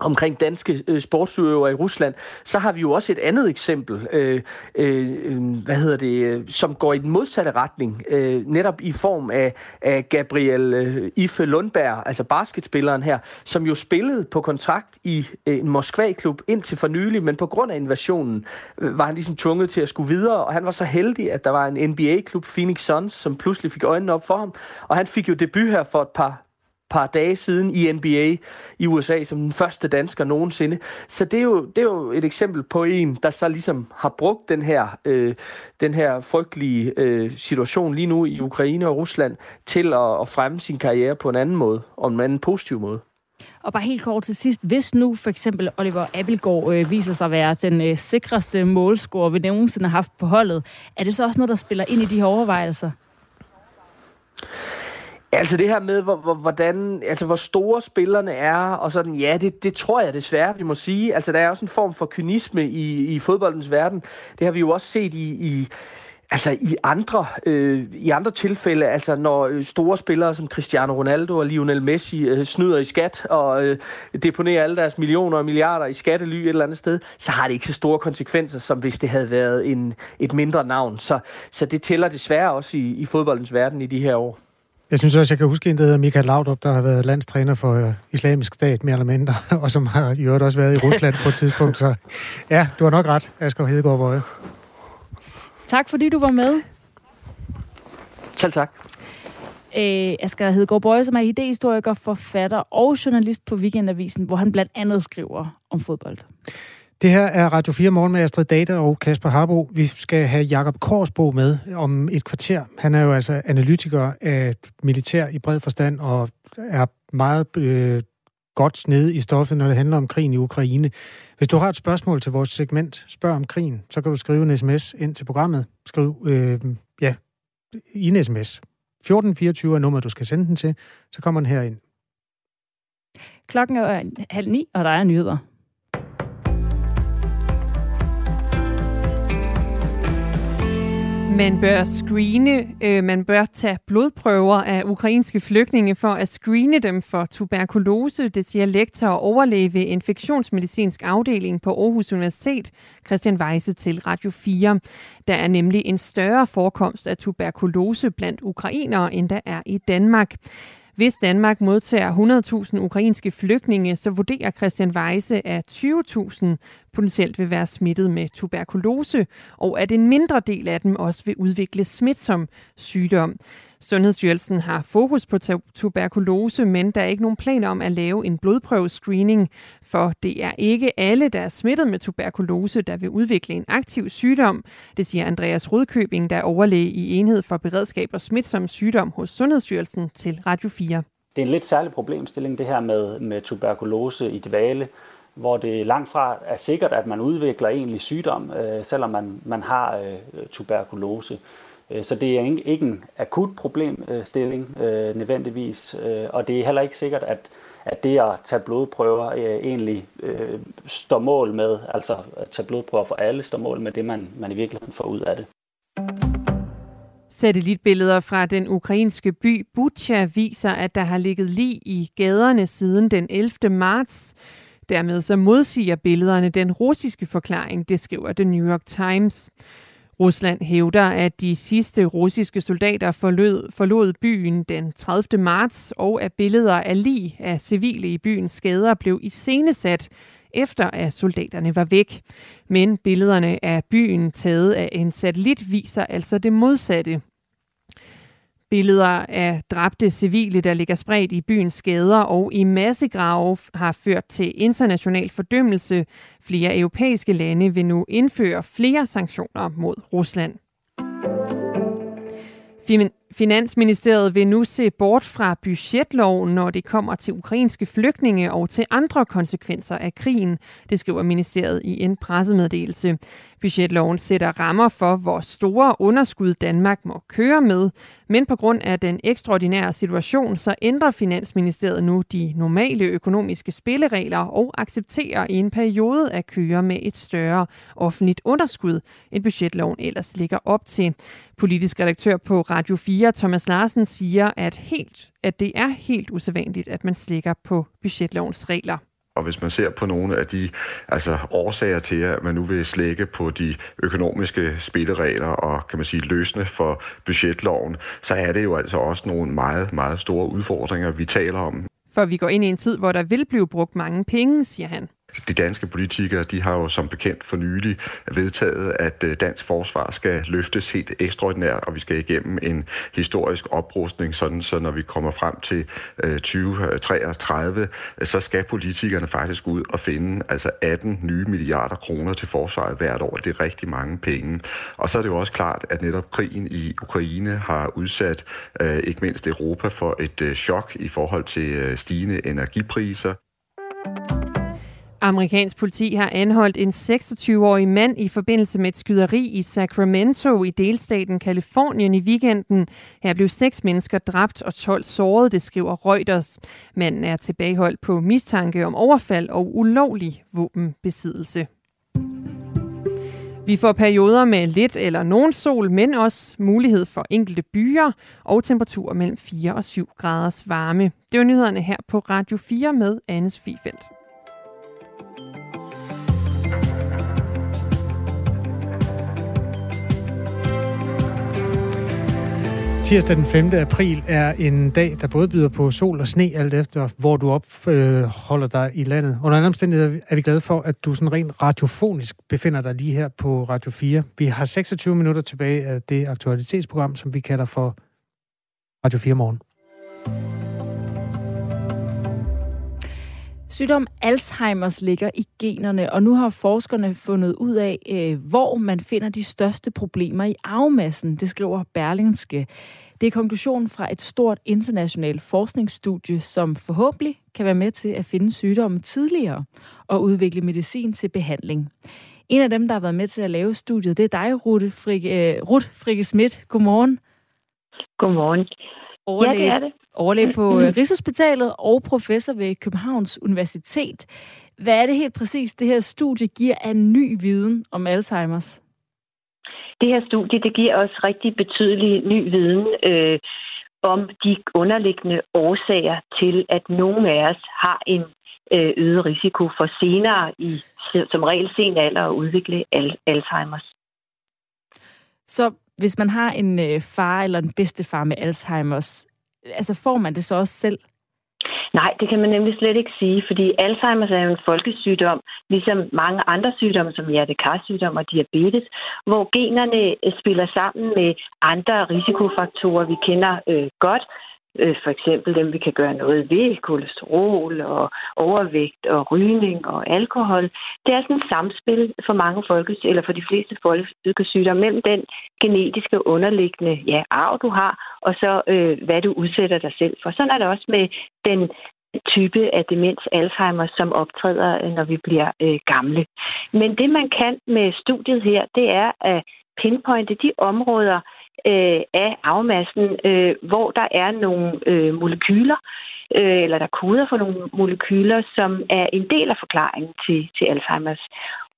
omkring danske øh, sportsudøvere i Rusland, så har vi jo også et andet eksempel, øh, øh, øh, hvad hedder det, øh, som går i den modsatte retning, øh, netop i form af, af Gabriel øh, Ife Lundberg, altså basketspilleren her, som jo spillede på kontrakt i øh, en Moskva-klub indtil for nylig, men på grund af invasionen øh, var han ligesom tvunget til at skulle videre, og han var så heldig, at der var en NBA-klub, Phoenix Suns, som pludselig fik øjnene op for ham, og han fik jo debut her for et par par dage siden i NBA i USA som den første dansker nogensinde. Så det er jo, det er jo et eksempel på en, der så ligesom har brugt den her, øh, den her frygtelige øh, situation lige nu i Ukraine og Rusland til at, at fremme sin karriere på en anden måde, og en anden positiv måde. Og bare helt kort til sidst, hvis nu for eksempel Oliver Abelgaard øh, viser sig at være den øh, sikreste målscorer, vi nogensinde har haft på holdet, er det så også noget, der spiller ind i de her overvejelser? Altså det her med, hvor, hvor, hvordan, altså hvor store spillerne er, og sådan, ja, det, det tror jeg desværre, vi må sige. Altså der er også en form for kynisme i, i fodboldens verden. Det har vi jo også set i, i Altså i andre, øh, i andre tilfælde, altså når øh, store spillere som Cristiano Ronaldo og Lionel Messi øh, snyder i skat og øh, deponerer alle deres millioner og milliarder i skattely et eller andet sted, så har det ikke så store konsekvenser, som hvis det havde været en, et mindre navn. Så, så det tæller desværre også i, i fodboldens verden i de her år. Jeg synes også, jeg kan huske en, der hedder Michael Laudrup, der har været landstræner for uh, islamisk stat, mere eller mindre, og som har i øvrigt også været i Rusland på et tidspunkt. Så ja, du har nok ret, Asger Hedegaard Bøje. Tak fordi du var med. Selv tak. Øh, Asger Hedegaard Bøje, som er idehistoriker, forfatter og journalist på Weekendavisen, hvor han blandt andet skriver om fodbold. Det her er Radio 4 Morgen med Astrid Data og Kasper Harbo. Vi skal have Jakob Korsbo med om et kvarter. Han er jo altså analytiker af militær i bred forstand og er meget øh, godt nede i stoffet, når det handler om krigen i Ukraine. Hvis du har et spørgsmål til vores segment, spørg om krigen, så kan du skrive en sms ind til programmet. Skriv, øh, ja, i en sms. 1424 er nummer, du skal sende den til. Så kommer den her ind. Klokken er halv ni, og der er nyheder. Man bør screene, øh, man bør tage blodprøver af ukrainske flygtninge for at screene dem for tuberkulose, det siger lektor og overlæge ved infektionsmedicinsk afdeling på Aarhus Universitet, Christian Weise til Radio 4. Der er nemlig en større forekomst af tuberkulose blandt ukrainere, end der er i Danmark. Hvis Danmark modtager 100.000 ukrainske flygtninge, så vurderer Christian Weise, at 20.000 potentielt vil være smittet med tuberkulose, og at en mindre del af dem også vil udvikle smitsom sygdom. Sundhedsstyrelsen har fokus på tuberkulose, men der er ikke nogen planer om at lave en blodprøvescreening, for det er ikke alle, der er smittet med tuberkulose, der vil udvikle en aktiv sygdom. Det siger Andreas Rudkøbing, der er overlæge i enhed for beredskab og smitsom sygdom hos Sundhedsstyrelsen til Radio 4. Det er en lidt særlig problemstilling, det her med, med tuberkulose i dvale, hvor det langt fra er sikkert, at man udvikler egentlig sygdom, øh, selvom man, man har øh, tuberkulose. Øh, så det er ikke en akut problemstilling øh, nødvendigvis, øh, og det er heller ikke sikkert, at, at det at tage blodprøver egentlig står mål med, altså at tage blodprøver for alle står mål med det, man, man i virkeligheden får ud af det. Satellitbilleder fra den ukrainske by Butcha viser, at der har ligget lig i gaderne siden den 11. marts. Dermed så modsiger billederne den russiske forklaring, det skriver The New York Times. Rusland hævder, at de sidste russiske soldater forlod, forlod byen den 30. marts, og at billeder af lig af civile i byens skader blev iscenesat, efter at soldaterne var væk. Men billederne af byen taget af en satellit viser altså det modsatte. Billeder af dræbte civile, der ligger spredt i byens gader og i massegrave, har ført til international fordømmelse. Flere europæiske lande vil nu indføre flere sanktioner mod Rusland. Finansministeriet vil nu se bort fra budgetloven, når det kommer til ukrainske flygtninge og til andre konsekvenser af krigen, det skriver ministeriet i en pressemeddelelse. Budgetloven sætter rammer for, hvor store underskud Danmark må køre med, men på grund af den ekstraordinære situation, så ændrer Finansministeriet nu de normale økonomiske spilleregler og accepterer i en periode at køre med et større offentligt underskud, end budgetloven ellers ligger op til. Politisk redaktør på Radio 4, Thomas Larsen, siger, at, helt, at det er helt usædvanligt, at man slikker på budgetlovens regler. Og hvis man ser på nogle af de altså, årsager til, at man nu vil slække på de økonomiske spilleregler og kan man sige løsne for budgetloven, så er det jo altså også nogle meget, meget store udfordringer, vi taler om. For vi går ind i en tid, hvor der vil blive brugt mange penge, siger han. De danske politikere de har jo som bekendt for nylig vedtaget, at øh, dansk forsvar skal løftes helt ekstraordinært, og vi skal igennem en historisk oprustning, sådan så når vi kommer frem til øh, 2033, øh, så skal politikerne faktisk ud og finde altså 18 nye milliarder kroner til forsvaret hvert år. Det er rigtig mange penge. Og så er det jo også klart, at netop krigen i Ukraine har udsat ikke mindst Europa for et chok i forhold til stigende energipriser. Amerikansk politi har anholdt en 26-årig mand i forbindelse med et skyderi i Sacramento i delstaten Kalifornien i weekenden. Her blev seks mennesker dræbt og 12 såret, det skriver Reuters. Manden er tilbageholdt på mistanke om overfald og ulovlig våbenbesiddelse. Vi får perioder med lidt eller nogen sol, men også mulighed for enkelte byer og temperaturer mellem 4 og 7 graders varme. Det var nyhederne her på Radio 4 med Anne Svifeldt. Tirsdag den 5. april er en dag, der både byder på sol og sne, alt efter hvor du opholder øh, dig i landet. Under andre omstændigheder er vi glade for, at du sådan rent radiofonisk befinder dig lige her på Radio 4. Vi har 26 minutter tilbage af det aktualitetsprogram, som vi kalder for Radio 4 Morgen. Sygdom Alzheimers ligger i generne, og nu har forskerne fundet ud af, øh, hvor man finder de største problemer i arvemassen. Det skriver Berlingske. Det er konklusionen fra et stort internationalt forskningsstudie, som forhåbentlig kan være med til at finde sygdommen tidligere og udvikle medicin til behandling. En af dem, der har været med til at lave studiet, det er dig, Ruth Frikke, uh, Ruth Frikke Schmidt. Godmorgen. Godmorgen. Overlæge, ja, det er det. Overlæge på mm. Rigshospitalet og professor ved Københavns Universitet. Hvad er det helt præcis, det her studie giver af ny viden om Alzheimer's? det her studie det giver os rigtig betydelig ny viden øh, om de underliggende årsager til, at nogle af os har en øh, øget risiko for senere i som regel sen alder at udvikle al- Alzheimer's. Så hvis man har en øh, far eller en bedstefar med Alzheimer's, altså får man det så også selv? Nej, det kan man nemlig slet ikke sige, fordi Alzheimer's er jo en folkesygdom, ligesom mange andre sygdomme, som hjertekarsygdom og diabetes, hvor generne spiller sammen med andre risikofaktorer, vi kender øh, godt, øh, for eksempel dem, vi kan gøre noget ved, kolesterol og overvægt og rygning og alkohol. Det er sådan et samspil for mange folkes, eller for de fleste folkesygdomme mellem den genetiske underliggende ja, arv, du har, og så øh, hvad du udsætter dig selv for. Sådan er det også med den type af demens Alzheimer, som optræder, øh, når vi bliver øh, gamle. Men det, man kan med studiet her, det er at pinpointe de områder, øh, af afmassen, øh, hvor der er nogle øh, molekyler, øh, eller der koder for nogle molekyler, som er en del af forklaringen til, til Alzheimer's.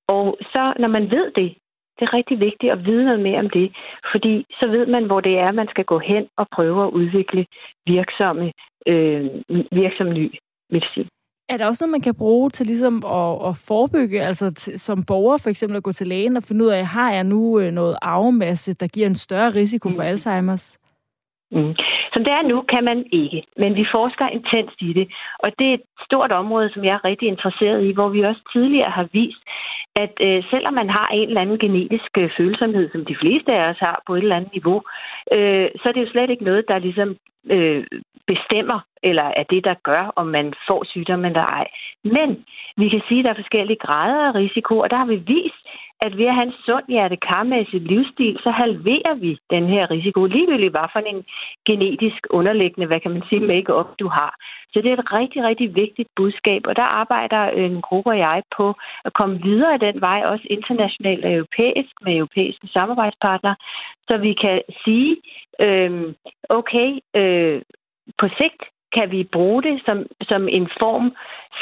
Og så, når man ved det, det er rigtig vigtigt at vide noget mere om det, fordi så ved man, hvor det er, man skal gå hen og prøve at udvikle virksomme, øh, virksom ny medicin. Er der også noget, man kan bruge til ligesom at, at forebygge, altså t- som borger for eksempel at gå til lægen og finde ud af, har jeg nu øh, noget arvemasse, der giver en større risiko for mm. Alzheimer's? Mm. Som det er nu, kan man ikke, men vi forsker intenst i det, og det er et stort område, som jeg er rigtig interesseret i, hvor vi også tidligere har vist, at øh, selvom man har en eller anden genetisk øh, følsomhed, som de fleste af os har på et eller andet niveau, øh, så er det jo slet ikke noget, der ligesom øh, bestemmer, eller er det, der gør, om man får sygdommen eller ej. Men vi kan sige, at der er forskellige grader af risiko, og der har vi vist, at ved at have en sund hjertekarmæssig livsstil, så halverer vi den her risiko. Ligegyldigt hvad for en genetisk underliggende, hvad kan man sige, make-up du har. Så det er et rigtig, rigtig vigtigt budskab, og der arbejder øh, en gruppe og jeg på at komme videre i den vej, også internationalt og europæisk, med europæiske samarbejdspartnere, så vi kan sige, øh, okay, øh, på sigt kan vi bruge det som, som en form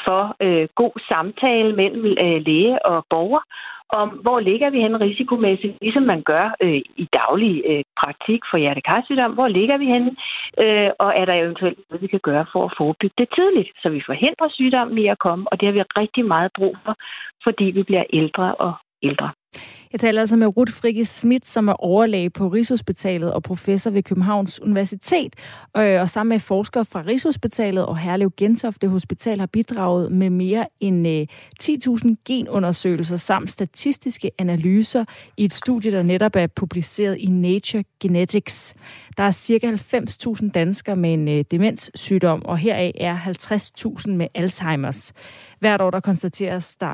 for øh, god samtale mellem øh, læge og borger, om hvor ligger vi hen risikomæssigt, ligesom man gør øh, i daglig øh, praktik for hjertekarsygdom. Hvor ligger vi hen, øh, og er der eventuelt noget, vi kan gøre for at forebygge det tidligt, så vi forhindrer sygdommen i at komme, og det har vi rigtig meget brug for, fordi vi bliver ældre og ældre. Jeg taler altså med Ruth Frikke Schmidt, som er overlæge på Rigshospitalet og professor ved Københavns Universitet. Øh, og sammen med forskere fra Rigshospitalet og Herlev Gentofte Hospital har bidraget med mere end øh, 10.000 genundersøgelser samt statistiske analyser i et studie, der netop er publiceret i Nature Genetics. Der er ca. 90.000 danskere med en øh, demenssygdom, og heraf er 50.000 med Alzheimer's. Hvert år der konstateres der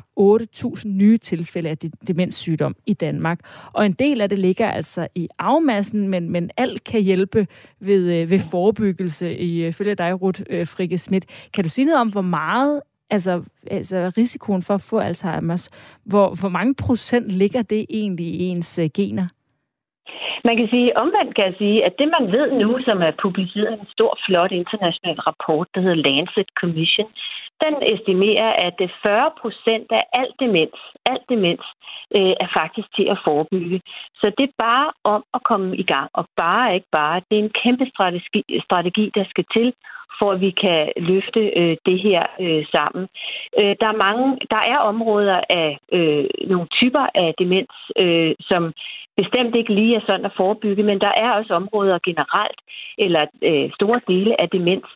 8.000 nye tilfælde af demenssygdom i Danmark. Og en del af det ligger altså i afmassen, men, men alt kan hjælpe ved, øh, ved forebyggelse, ifølge øh, dig, Ruth øh, Frikke Schmidt. Kan du sige noget om, hvor meget altså, altså risikoen for at få Alzheimer's, hvor, hvor mange procent ligger det egentlig i ens øh, gener? Man kan sige, omvendt kan jeg sige, at det man ved nu, som er publiceret i en stor, flot international rapport, der hedder Lancet Commission, den estimerer, at øh, 40 procent af alt demens, alt demens øh, er faktisk til at forebygge. Så det er bare om at komme i gang, og bare ikke bare. Det er en kæmpe strategi, strategi der skal til, for at vi kan løfte øh, det her øh, sammen. Øh, der, er mange, der er områder af øh, nogle typer af demens, øh, som bestemt ikke lige er sådan at forebygge, men der er også områder generelt, eller øh, store dele af demens,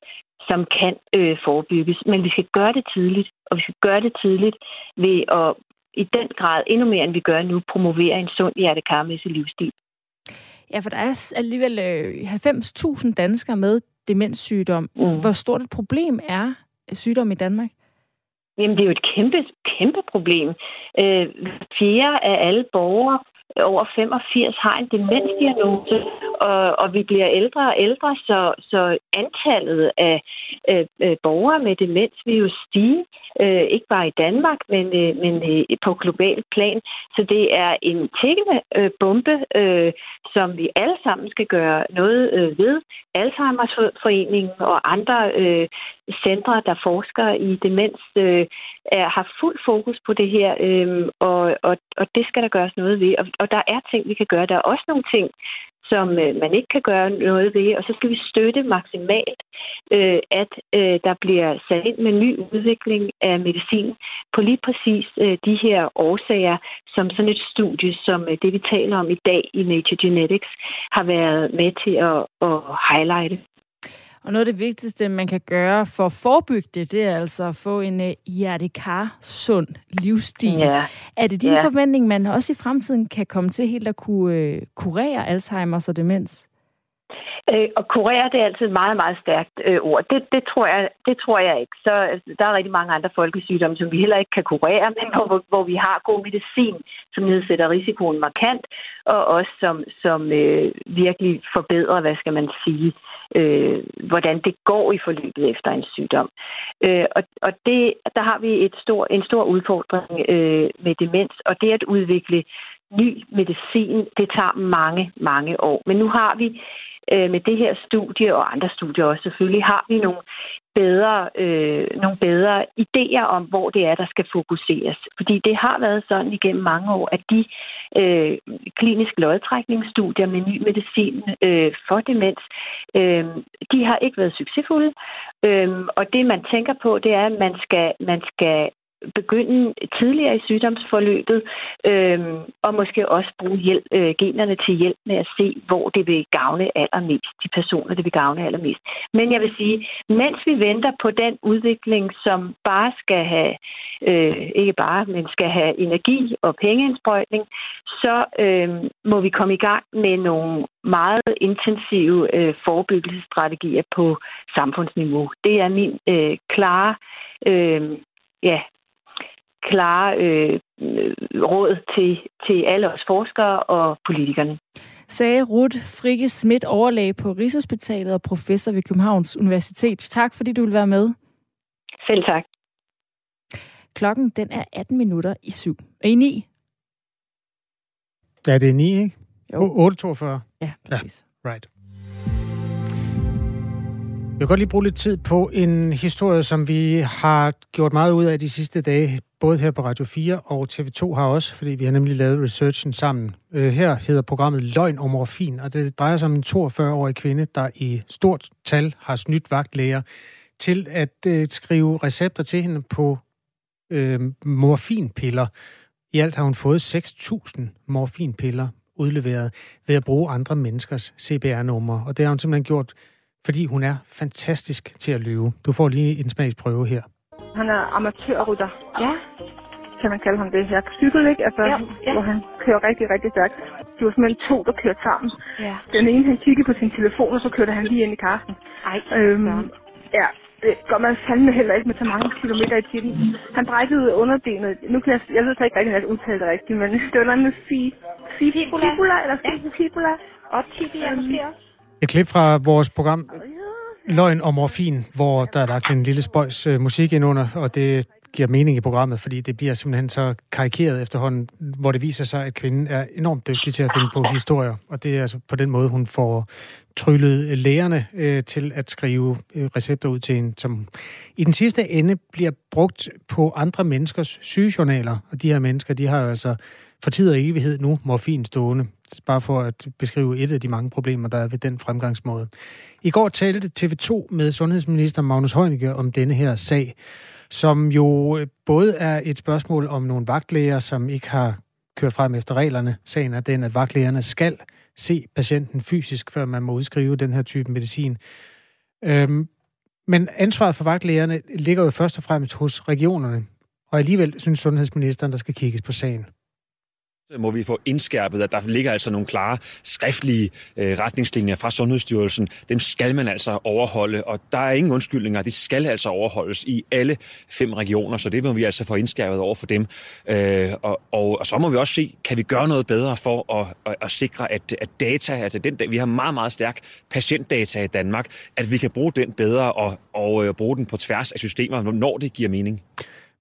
som kan øh, forebygges. Men vi skal gøre det tidligt, og vi skal gøre det tidligt ved at i den grad, endnu mere end vi gør nu, promovere en sund hjertekarmæssig livsstil. Ja, for der er alligevel øh, 90.000 danskere med demenssygdom. Mm. Hvor stort et problem er sygdom i Danmark? Jamen, det er jo et kæmpe, kæmpe problem. Øh, fjerde af alle borgere over 85 har en demensdiagnose, og, og vi bliver ældre og ældre, så, så antallet af øh, øh, borgere med demens vil jo stige, øh, ikke bare i Danmark, men, øh, men øh, på global plan. Så det er en tækkende øh, bombe, øh, som vi alle sammen skal gøre noget øh, ved. Alzheimer's Foreningen og andre øh, centre, der forsker i demens, øh, er, har fuld fokus på det her, øh, og, og, og det skal der gøres noget ved. Og, og der er ting, vi kan gøre. Der er også nogle ting, som øh, man ikke kan gøre noget ved, og så skal vi støtte maksimalt, øh, at øh, der bliver sat ind med ny udvikling af medicin på lige præcis øh, de her årsager, som sådan et studie, som øh, det vi taler om i dag i Nature Genetics, har været med til at, at highlighte. Og noget af det vigtigste, man kan gøre for at forebygge det, det er altså at få en uh, hjertekar-sund livsstil. Ja. Er det din ja. forventning, man også i fremtiden kan komme til helt at kunne uh, kurere Alzheimer's og demens? Øh, og kurere, det er altid et meget, meget stærkt øh, ord. Det, det, tror jeg, det tror jeg ikke. Så altså, der er rigtig mange andre folkesygdomme, som vi heller ikke kan kurere, men hvor, hvor vi har god medicin, som nedsætter risikoen markant, og også som, som øh, virkelig forbedrer, hvad skal man sige, øh, hvordan det går i forløbet efter en sygdom. Øh, og og det, der har vi et stor, en stor udfordring øh, med demens, og det at udvikle ny medicin, det tager mange, mange år. Men nu har vi øh, med det her studie og andre studier også selvfølgelig, har vi nogle bedre, øh, nogle bedre idéer om, hvor det er, der skal fokuseres. Fordi det har været sådan igennem mange år, at de øh, kliniske lodtrækningsstudier med ny medicin øh, for demens, øh, de har ikke været succesfulde. Øh, og det, man tænker på, det er, at man skal, man skal begynde tidligere i sygdomsforløbet, øh, og måske også bruge hjælp, øh, generne til hjælp med at se, hvor det vil gavne allermest, de personer, det vil gavne allermest. Men jeg vil sige, mens vi venter på den udvikling, som bare skal have, øh, ikke bare, men skal have energi og pengeindsprøjtning, så øh, må vi komme i gang med nogle meget intensive øh, forebyggelsesstrategier på samfundsniveau. Det er min øh, klare øh, ja, klare øh, råd til, til alle os forskere og politikerne. Sagde Ruth Frikke Schmidt, overlæge på Rigshospitalet og professor ved Københavns Universitet. Tak, fordi du vil være med. Selv tak. Klokken den er 18 minutter i syv. Er I 9? Ja, det er 9, ikke? Jo. 8.42. Ja, præcis. Ja, right. Jeg vil godt lige bruge lidt tid på en historie, som vi har gjort meget ud af de sidste dage, både her på Radio 4 og TV2 har også, fordi vi har nemlig lavet researchen sammen. Øh, her hedder programmet Løgn om morfin, og det drejer sig om en 42-årig kvinde, der i stort tal har snydt vagtlæger til at øh, skrive recepter til hende på øh, morfinpiller. I alt har hun fået 6.000 morfinpiller udleveret ved at bruge andre menneskers CPR-numre, og det har hun simpelthen gjort fordi hun er fantastisk til at løbe. Du får lige en smagsprøve her. Han er amatørrytter. Ja. Kan man kalde ham det her? Cykel, ikke? Altså, ja, ja. hvor han kører rigtig, rigtig stærkt. Det var simpelthen to, der kørte sammen. Ja. Den ene, han kiggede på sin telefon, og så kørte han lige ind i karsten. Ej, øhm, ja. det gør man fandme heller ikke med så mange kilometer i tiden. Han brækkede underbenet. Nu kan jeg, jeg ved så ikke rigtig, at udtale det rigtigt, men det var noget med fibula, fibula, eller fibula. Og tibia måske også. Et klip fra vores program Løgn og Morfin, hvor der er lagt en lille spøjs øh, musik ind under, og det giver mening i programmet, fordi det bliver simpelthen så karikeret efterhånden, hvor det viser sig, at kvinden er enormt dygtig til at finde på historier, og det er altså på den måde, hun får tryllet lægerne øh, til at skrive øh, recepter ud til en, som i den sidste ende bliver brugt på andre menneskers sygejournaler, og de her mennesker, de har jo altså for tid og evighed nu morfin stående. Bare for at beskrive et af de mange problemer, der er ved den fremgangsmåde. I går talte TV2 med sundhedsminister Magnus Heunicke om denne her sag, som jo øh, både er et spørgsmål om nogle vagtlæger, som ikke har kørt frem efter reglerne. Sagen er den, at vagtlægerne skal se patienten fysisk, før man må udskrive den her type medicin. Øhm, men ansvaret for vagtlægerne ligger jo først og fremmest hos regionerne. Og alligevel synes sundhedsministeren, der skal kigges på sagen må vi få indskærpet, at der ligger altså nogle klare skriftlige øh, retningslinjer fra Sundhedsstyrelsen. Dem skal man altså overholde, og der er ingen undskyldninger. De skal altså overholdes i alle fem regioner, så det må vi altså få indskærpet over for dem. Øh, og, og, og så må vi også se, kan vi gøre noget bedre for at, at, at sikre, at, at data, altså den, vi har meget, meget stærk patientdata i Danmark, at vi kan bruge den bedre og, og øh, bruge den på tværs af systemer, når det giver mening.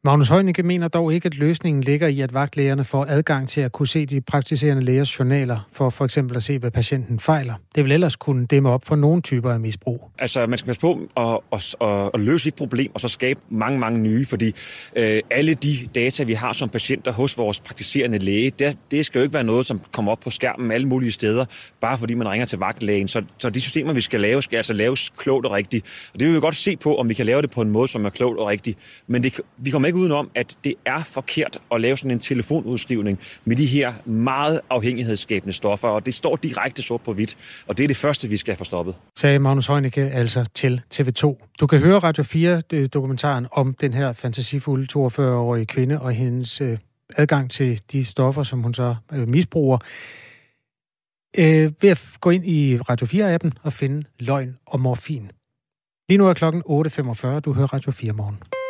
Magnus Heunicke mener dog ikke, at løsningen ligger i, at vagtlægerne får adgang til at kunne se de praktiserende lægers journaler, for for eksempel at se, hvad patienten fejler. Det vil ellers kunne dæmme op for nogle typer af misbrug. Altså, man skal passe på at, at, at, at løse et problem, og så skabe mange, mange nye, fordi øh, alle de data, vi har som patienter hos vores praktiserende læge, det, det skal jo ikke være noget, som kommer op på skærmen alle mulige steder, bare fordi man ringer til vagtlægen. Så, så de systemer, vi skal lave, skal altså laves klogt og rigtigt. Og det vil vi godt se på, om vi kan lave det på en måde, som er klogt og rigtigt. Men det, vi kommer ikke udenom, at det er forkert at lave sådan en telefonudskrivning med de her meget afhængighedsskabende stoffer, og det står direkte sort på hvidt, og det er det første, vi skal have stoppet. Sagde Magnus Heunicke altså til TV2. Du kan høre Radio 4-dokumentaren øh, om den her fantasifulde 42-årige kvinde og hendes øh, adgang til de stoffer, som hun så øh, misbruger, øh, ved at gå ind i Radio 4-appen og finde løgn og morfin. Lige nu er klokken 8.45. Du hører Radio 4 morgen.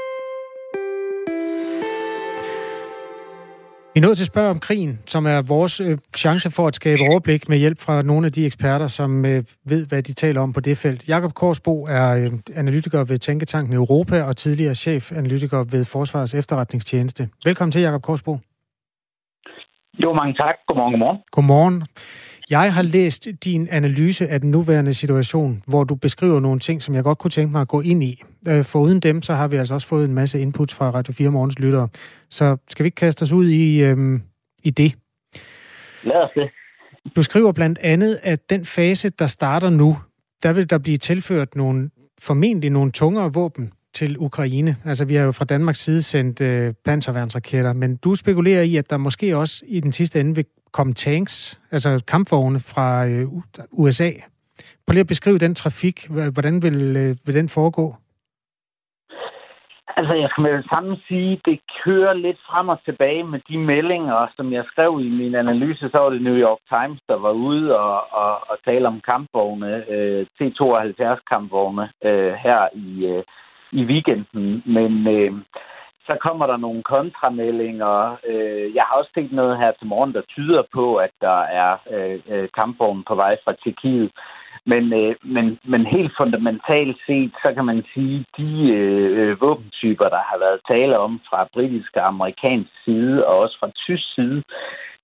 Vi er nået til at spørge om krigen, som er vores øh, chance for at skabe overblik med hjælp fra nogle af de eksperter, som øh, ved, hvad de taler om på det felt. Jakob Korsbo er øh, analytiker ved Tænketanken Europa og tidligere chefanalytiker ved Forsvarets efterretningstjeneste. Velkommen til, Jakob Korsbo. Jo, mange tak. Godmorgen, godmorgen. Godmorgen. Jeg har læst din analyse af den nuværende situation, hvor du beskriver nogle ting, som jeg godt kunne tænke mig at gå ind i. Øh, for uden dem, så har vi altså også fået en masse input fra Radio 4 Morgens lyttere. Så skal vi ikke kaste os ud i, øhm, i det? Lad os det. Du skriver blandt andet, at den fase, der starter nu, der vil der blive tilført nogle, formentlig nogle tungere våben til Ukraine. Altså, vi har jo fra Danmarks side sendt øh, panserværnsraketter, men du spekulerer i, at der måske også i den sidste ende vil komme tanks, altså kampvogne fra øh, USA. Prøv lige at beskrive den trafik. Hvordan vil, øh, vil den foregå? Altså, jeg skal med det samme sige, det kører lidt frem og tilbage med de meldinger, som jeg skrev i min analyse. Så var det New York Times, der var ude og, og, og tale om kampvogne, øh, T-72-kampvogne øh, her i, øh, i weekenden. Men øh, så kommer der nogle kontrameldinger. Øh, jeg har også set noget her til morgen, der tyder på, at der er øh, øh kampvogne på vej fra Tjekkiet. Men, øh, men, men helt fundamentalt set, så kan man sige, de øh, øh, våbentyper, der har været tale om fra britisk og amerikansk side, og også fra tysk side,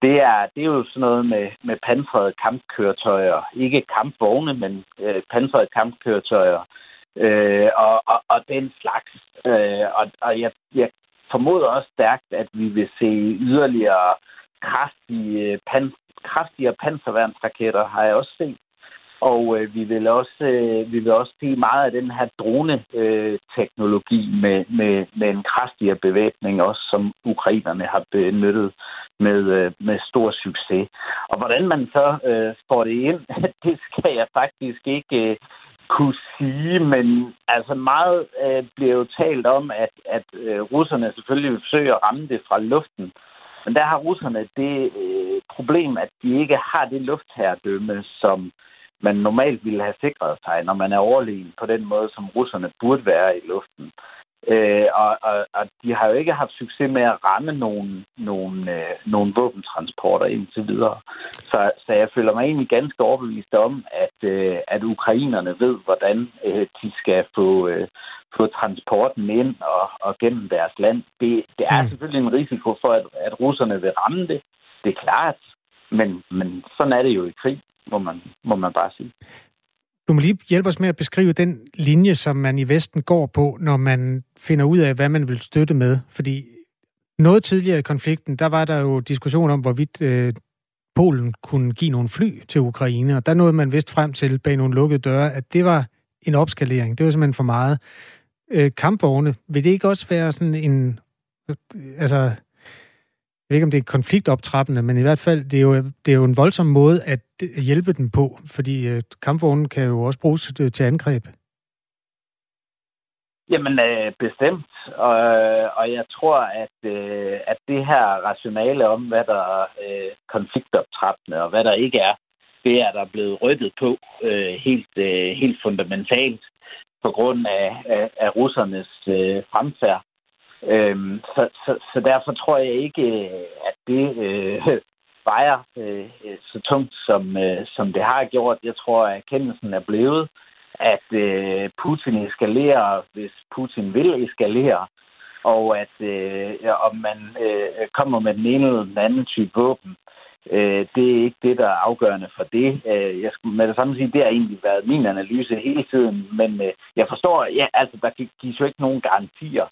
det er, det er jo sådan noget med, med pansrede kampkøretøjer. Ikke kampvogne, men øh, pansrede kampkøretøjer. Øh, og, og, og den slags. Øh, og og jeg, jeg formoder også stærkt, at vi vil se yderligere kraftige, øh, pan, kraftigere panserværnsraketter, har jeg også set. Og øh, vi vil også øh, vi vil også se meget af den her drone-teknologi øh, med, med, med en kraftigere bevæbning, også som ukrainerne har benyttet med, øh, med stor succes. Og hvordan man så øh, får det ind, det skal jeg faktisk ikke øh, kunne sige, men altså meget øh, bliver jo talt om, at, at øh, russerne selvfølgelig vil forsøge at ramme det fra luften. Men der har russerne det øh, problem, at de ikke har det luftherredømme, som man normalt ville have sikret sig, når man er overlegen på den måde, som russerne burde være i luften. Øh, og, og, og de har jo ikke haft succes med at ramme nogle, nogle, øh, nogle våbentransporter indtil videre. Så, så jeg føler mig egentlig ganske overbevist om, at, øh, at ukrainerne ved, hvordan øh, de skal få, øh, få transporten ind og, og gennem deres land. Det, det er mm. selvfølgelig en risiko for, at, at russerne vil ramme det. Det er klart. Men, men sådan er det jo i krig, må man, må man bare sige. Du må lige hjælpe os med at beskrive den linje, som man i Vesten går på, når man finder ud af, hvad man vil støtte med. Fordi noget tidligere i konflikten, der var der jo diskussion om, hvorvidt øh, Polen kunne give nogle fly til Ukraine, og der nåede man vist frem til bag nogle lukkede døre, at det var en opskalering. Det var simpelthen for meget. Øh, kampvogne, vil det ikke også være sådan en... Øh, altså, jeg ved ikke, om det er konfliktoptrappende, men i hvert fald, det er jo, det er jo en voldsom måde at hjælpe dem på, fordi øh, kampvognen kan jo også bruges øh, til, angreb. Jamen, øh, bestemt. Og, øh, og jeg tror, at, øh, at det her rationale om, hvad der er øh, konfliktoptrappende og hvad der ikke er, det er der blevet rykket på øh, helt, øh, helt fundamentalt på grund af, af, af russernes øh, fremfærd. Øhm, så, så, så derfor tror jeg ikke, øh, at det øh, vejer øh, så tungt, som, øh, som det har gjort. Jeg tror, at erkendelsen er blevet, at øh, Putin eskalerer, hvis Putin vil eskalere. og at øh, om man øh, kommer med den ene eller den anden type våben, øh, det er ikke det, der er afgørende for det. Øh, jeg skulle med det samme sige, det har egentlig været min analyse hele tiden, men øh, jeg forstår, ja, altså der gives jo ikke nogen garantier,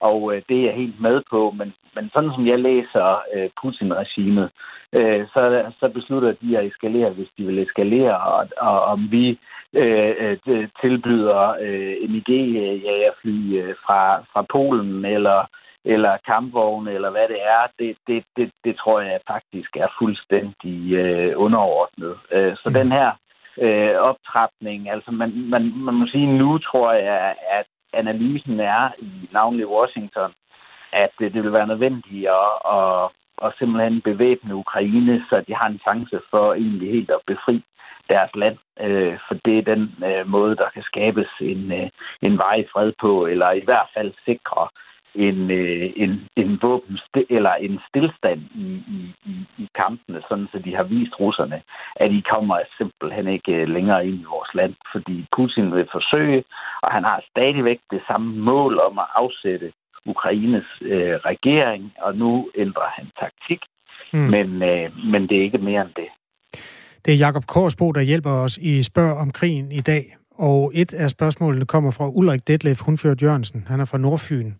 og øh, det er jeg helt med på, men, men sådan som jeg læser øh, Putin-regimet, øh, så, så beslutter de at eskalere, hvis de vil eskalere, og, og om vi øh, øh tilbyder øh, MIG-jagerfly øh, fra, fra Polen eller eller kampvogne, eller hvad det er, det, det, det, det tror jeg faktisk er fuldstændig øh, underordnet. Øh, så mm. den her øh, optrapning, altså man, man, man må sige, nu tror jeg, at analysen er i navnlig Washington, at det, det vil være nødvendigt at, at, at simpelthen bevæbne Ukraine, så de har en chance for egentlig helt at befri deres land, øh, for det er den øh, måde, der kan skabes en, øh, en vej fred på, eller i hvert fald sikre en, øh, en, en våben eller en stillstand i, i, i, i kampene, sådan så de har vist russerne, at de kommer simpelthen ikke øh, længere ind i vores land, fordi Putin vil forsøge, og han har stadigvæk det samme mål om at afsætte Ukraines øh, regering, og nu ændrer han taktik, mm. men, øh, men det er ikke mere end det. Det er Jakob Korsbo, der hjælper os i Spørg om krigen i dag. Og et af spørgsmålene kommer fra Ulrik Detlef Hunført Jørgensen. Han er fra Nordfyn.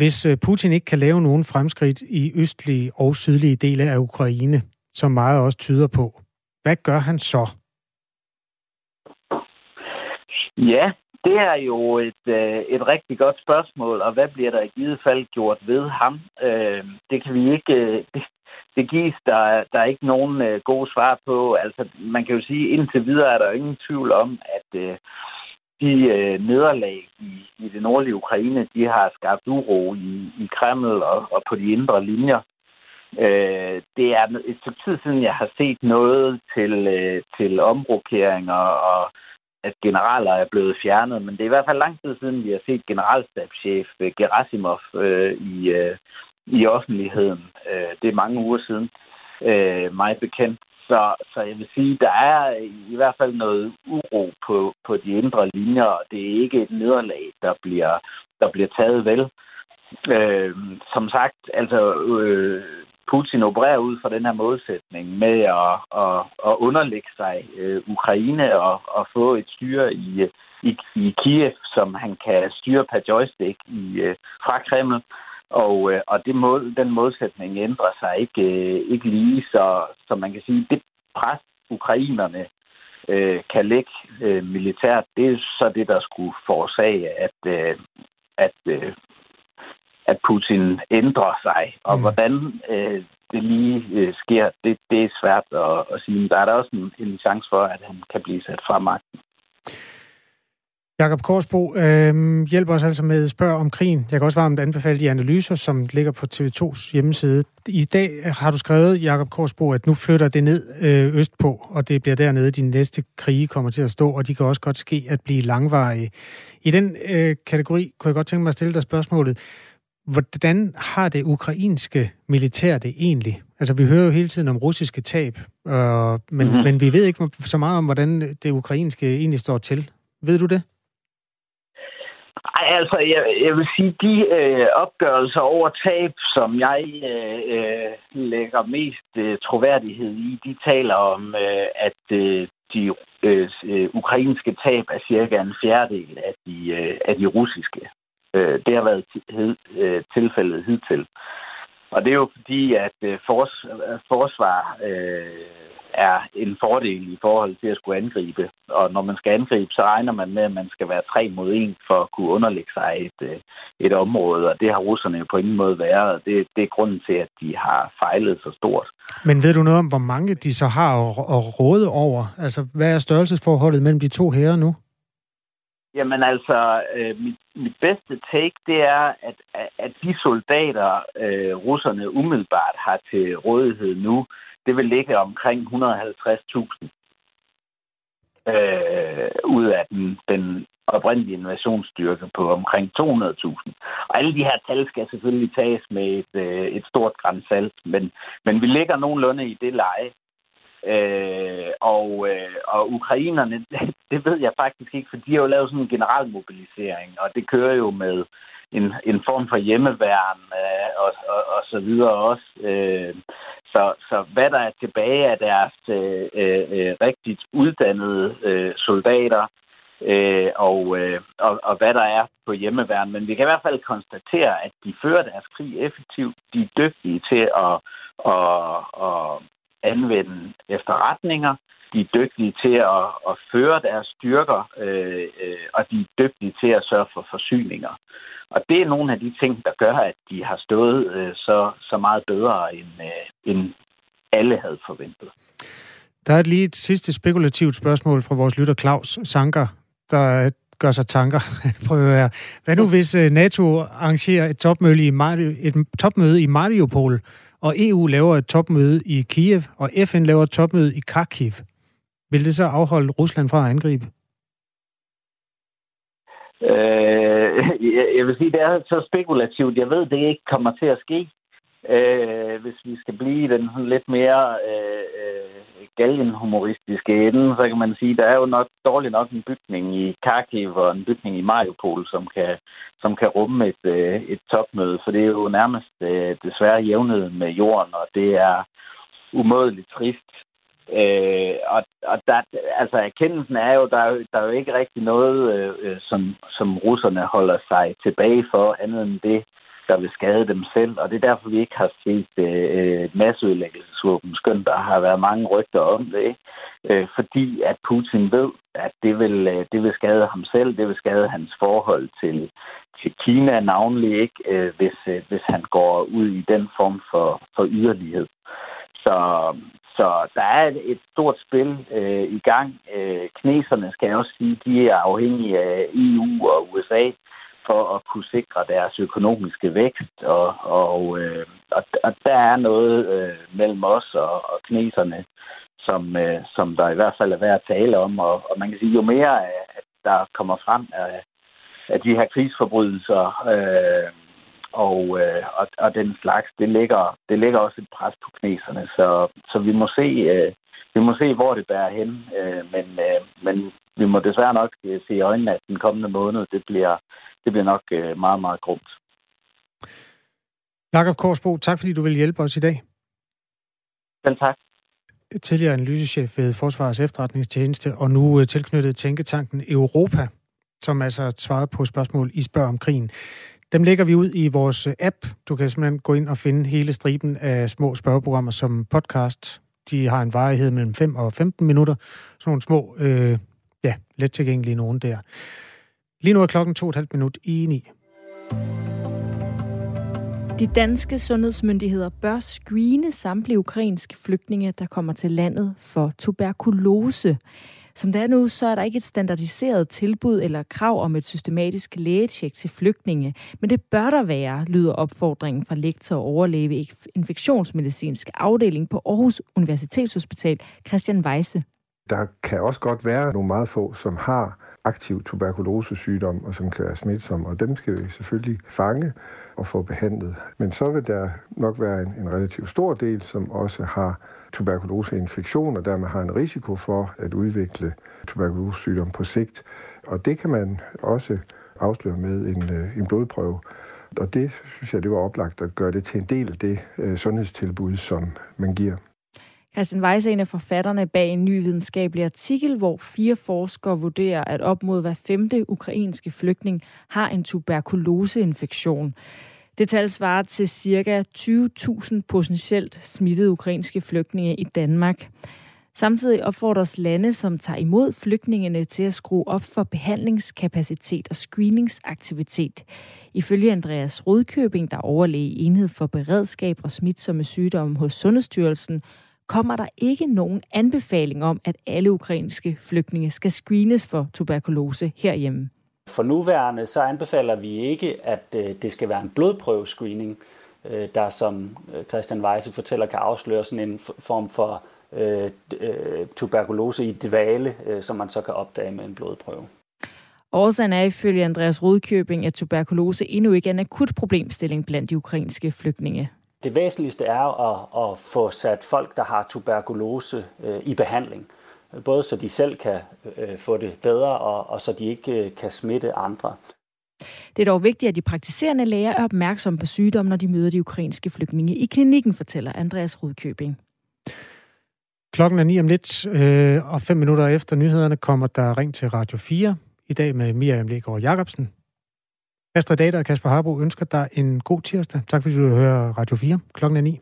Hvis øh, Putin ikke kan lave nogen fremskridt i østlige og sydlige dele af Ukraine, som meget også tyder på, hvad gør han så? Ja, det er jo et, øh, et rigtig godt spørgsmål, og hvad bliver der i givet fald gjort ved ham? Øh, det kan vi ikke... Øh, det, det gives der, der er ikke nogen øh, gode svar på. Altså, man kan jo sige, indtil videre er der ingen tvivl om, at de øh, nederlag i, i det nordlige Ukraine, de har skabt uro i, i Kreml og, og på de indre linjer. Øh, det er et stykke tid siden, jeg har set noget til, øh, til omrokeringer og at generaler er blevet fjernet, men det er i hvert fald lang tid siden, vi har set generalstabschef øh, Gerasimov øh, i, øh, i offentligheden. Øh, det er mange uger siden, øh, mig bekendt. Så, så jeg vil sige, der er i hvert fald noget uro på, på de indre linjer, og det er ikke et nederlag, der bliver, der bliver taget vel. Øh, som sagt, altså øh, Putin opererer ud fra den her målsætning med at, at, at underlægge sig øh, Ukraine og, og få et styre i, i, i Kiev, som han kan styre per joystick i, øh, fra Kreml. Og, øh, og det mål, den modsætning ændrer sig ikke, øh, ikke lige, så, så man kan sige, det pres, ukrainerne øh, kan lægge øh, militært, det er så det, der skulle forårsage, at, øh, at, øh, at Putin ændrer sig. Og mm. hvordan øh, det lige øh, sker, det, det er svært at, at sige. Men der er der også en, en chance for, at han kan blive sat fra magten. Jakob Korsbo øh, hjælper os altså med spørg om krigen. Jeg kan også varmt anbefale de analyser, som ligger på TV2's hjemmeside. I dag har du skrevet, Jakob Korsbo, at nu flytter det ned øh, østpå, og det bliver dernede, de næste krige kommer til at stå, og de kan også godt ske at blive langvarige. I den øh, kategori kunne jeg godt tænke mig at stille dig spørgsmålet. Hvordan har det ukrainske militær det egentlig? Altså, vi hører jo hele tiden om russiske tab, øh, men, mm-hmm. men vi ved ikke så meget om, hvordan det ukrainske egentlig står til. Ved du det? Ej, altså, jeg, jeg vil sige, de øh, opgørelser over tab, som jeg øh, øh, lægger mest øh, troværdighed i, de taler om, øh, at øh, de øh, øh, ukrainske tab er cirka en fjerdedel af de, øh, af de russiske. Øh, det har været hed, øh, tilfældet hidtil. Og det er jo fordi, at øh, fors, forsvar øh, er en fordel i forhold til at skulle angribe. Og når man skal angribe, så regner man med, at man skal være tre mod en for at kunne underlægge sig et, øh, et område. Og det har russerne jo på ingen måde været. Det, det er grunden til, at de har fejlet så stort. Men ved du noget om, hvor mange de så har at råde over? Altså, hvad er størrelsesforholdet mellem de to herrer nu? Jamen altså, øh, mit, mit bedste take, det er, at, at de soldater, øh, russerne umiddelbart har til rådighed nu, det vil ligge omkring 150.000 øh, ud af den, den oprindelige invasionsstyrke på omkring 200.000. Og alle de her tal skal selvfølgelig tages med et, øh, et stort grænsalt, men, men vi ligger nogenlunde i det leje. Øh, og, øh, og ukrainerne, det ved jeg faktisk ikke, for de har jo lavet sådan en general mobilisering, og det kører jo med en, en form for hjemmeværn øh, og, og, og så videre også. Øh, så, så hvad der er tilbage af deres øh, øh, rigtigt uddannede øh, soldater, øh, og, øh, og, og hvad der er på hjemmeværn. Men vi kan i hvert fald konstatere, at de fører deres krig effektivt. De er dygtige til at, at, at anvende efterretninger. De er dygtige til at, at føre deres styrker, øh, øh, og de er dygtige til at sørge for forsyninger. Og det er nogle af de ting, der gør, at de har stået øh, så, så meget bedre, end, øh, end alle havde forventet. Der er lige et sidste spekulativt spørgsmål fra vores lytter Claus Sanker, der gør sig tanker. Prøv at høre. Hvad nu hvis øh, NATO arrangerer et topmøde i, Mario, et topmøde i Mariupol, og EU laver et topmøde i Kiev, og FN laver et topmøde i Kharkiv? Vil det så afholde Rusland fra at angribe? Øh, jeg vil sige, det er så spekulativt. Jeg ved, det ikke kommer til at ske. Øh, hvis vi skal blive den sådan lidt mere øh, øh galgenhumoristiske ende, så kan man sige, der er jo nok dårligt nok en bygning i Kharkiv og en bygning i Mariupol, som kan, som kan rumme et, øh, et topmøde, for det er jo nærmest øh, desværre jævnet med jorden, og det er umådeligt trist. Øh, og og der, altså erkendelsen er jo, der er der er jo ikke rigtig noget, øh, øh, som, som russerne holder sig tilbage for, andet end det, der vil skade dem selv. Og det er derfor, vi ikke har set øh, et masseødelæggelsesvåben, skønt der har været mange rygter om det. Ikke? Øh, fordi at Putin ved, at det vil, øh, det vil skade ham selv, det vil skade hans forhold til, til Kina navnlig, ikke? Øh, hvis, øh, hvis han går ud i den form for, for yderlighed. Så, så der er et stort spil øh, i gang. Øh, kineserne, skal jeg også sige, de er afhængige af EU og USA for at kunne sikre deres økonomiske vækst. Og, og, øh, og, og der er noget øh, mellem os og, og kineserne, som, øh, som der i hvert fald er værd at tale om. Og, og man kan sige, jo mere at der kommer frem af, af de her krigsforbrydelser, øh, og, øh, og, og den slags, det ligger, det ligger også et pres på kineserne. Så, så vi må se, øh, vi må se, hvor det bærer hen. Øh, men, øh, men vi må desværre nok øh, se i øjnene, at den kommende måned, det bliver, det bliver nok øh, meget, meget grumt. Jakob Korsbo, tak fordi du vil hjælpe os i dag. Selv tak. Tidligere analysechef ved Forsvarets efterretningstjeneste, og nu øh, tilknyttet Tænketanken Europa, som altså svarede på spørgsmål, I spørger om krigen. Dem lægger vi ud i vores app. Du kan simpelthen gå ind og finde hele striben af små spørgeprogrammer som podcast. De har en varighed mellem 5 og 15 minutter. Sådan nogle små, øh, ja, let tilgængelige nogen der. Lige nu er klokken to og et halvt minut i ni. De danske sundhedsmyndigheder bør screene samtlige ukrainske flygtninge, der kommer til landet for tuberkulose. Som det er nu, så er der ikke et standardiseret tilbud eller krav om et systematisk lægetjek til flygtninge, men det bør der være, lyder opfordringen fra lektor og overlæge infektionsmedicinsk afdeling på Aarhus Universitetshospital, Christian Weisse. Der kan også godt være nogle meget få, som har aktiv tuberkulosesygdom, og som kan være smitsomme, og dem skal vi selvfølgelig fange og få behandlet. Men så vil der nok være en, en relativt stor del, som også har tuberkuloseinfektion, og dermed har en risiko for at udvikle tuberkulosesygdom på sigt. Og det kan man også afsløre med en, øh, en blodprøve. Og det synes jeg, det var oplagt at gøre det til en del af det øh, sundhedstilbud, som man giver. Christian Weiss er en af forfatterne bag en ny videnskabelig artikel, hvor fire forskere vurderer, at op mod hver femte ukrainske flygtning har en tuberkuloseinfektion. Det tal svarer til ca. 20.000 potentielt smittede ukrainske flygtninge i Danmark. Samtidig opfordres lande, som tager imod flygtningene til at skrue op for behandlingskapacitet og screeningsaktivitet. Ifølge Andreas Rodkøbing, der overlæge enhed for beredskab og smitsomme sygdomme hos Sundhedsstyrelsen, kommer der ikke nogen anbefaling om, at alle ukrainske flygtninge skal screenes for tuberkulose herhjemme. For nuværende så anbefaler vi ikke, at øh, det skal være en blodprøvescreening, øh, der som øh, Christian Weisse fortæller, kan afsløre sådan en form for øh, tuberkulose i dvale, som man så kan opdage med en blodprøve. Årsagen er ifølge Andreas Rodkøbing, at tuberkulose endnu ikke er en akut problemstilling blandt de ukrainske flygtninge. Det væsentligste er at, at få sat folk, der har tuberkulose, øh, i behandling. Både så de selv kan øh, få det bedre, og, og så de ikke øh, kan smitte andre. Det er dog vigtigt, at de praktiserende læger er opmærksomme på sygdommen, når de møder de ukrainske flygtninge i klinikken, fortæller Andreas Rudkøbing. Klokken er 9 om lidt, øh, og fem minutter efter nyhederne kommer der ring til Radio 4. I dag med Miriam Legaard Jacobsen. Astrid Dater og Kasper Harbo ønsker dig en god tirsdag. Tak fordi du hører Radio 4. Klokken er 9.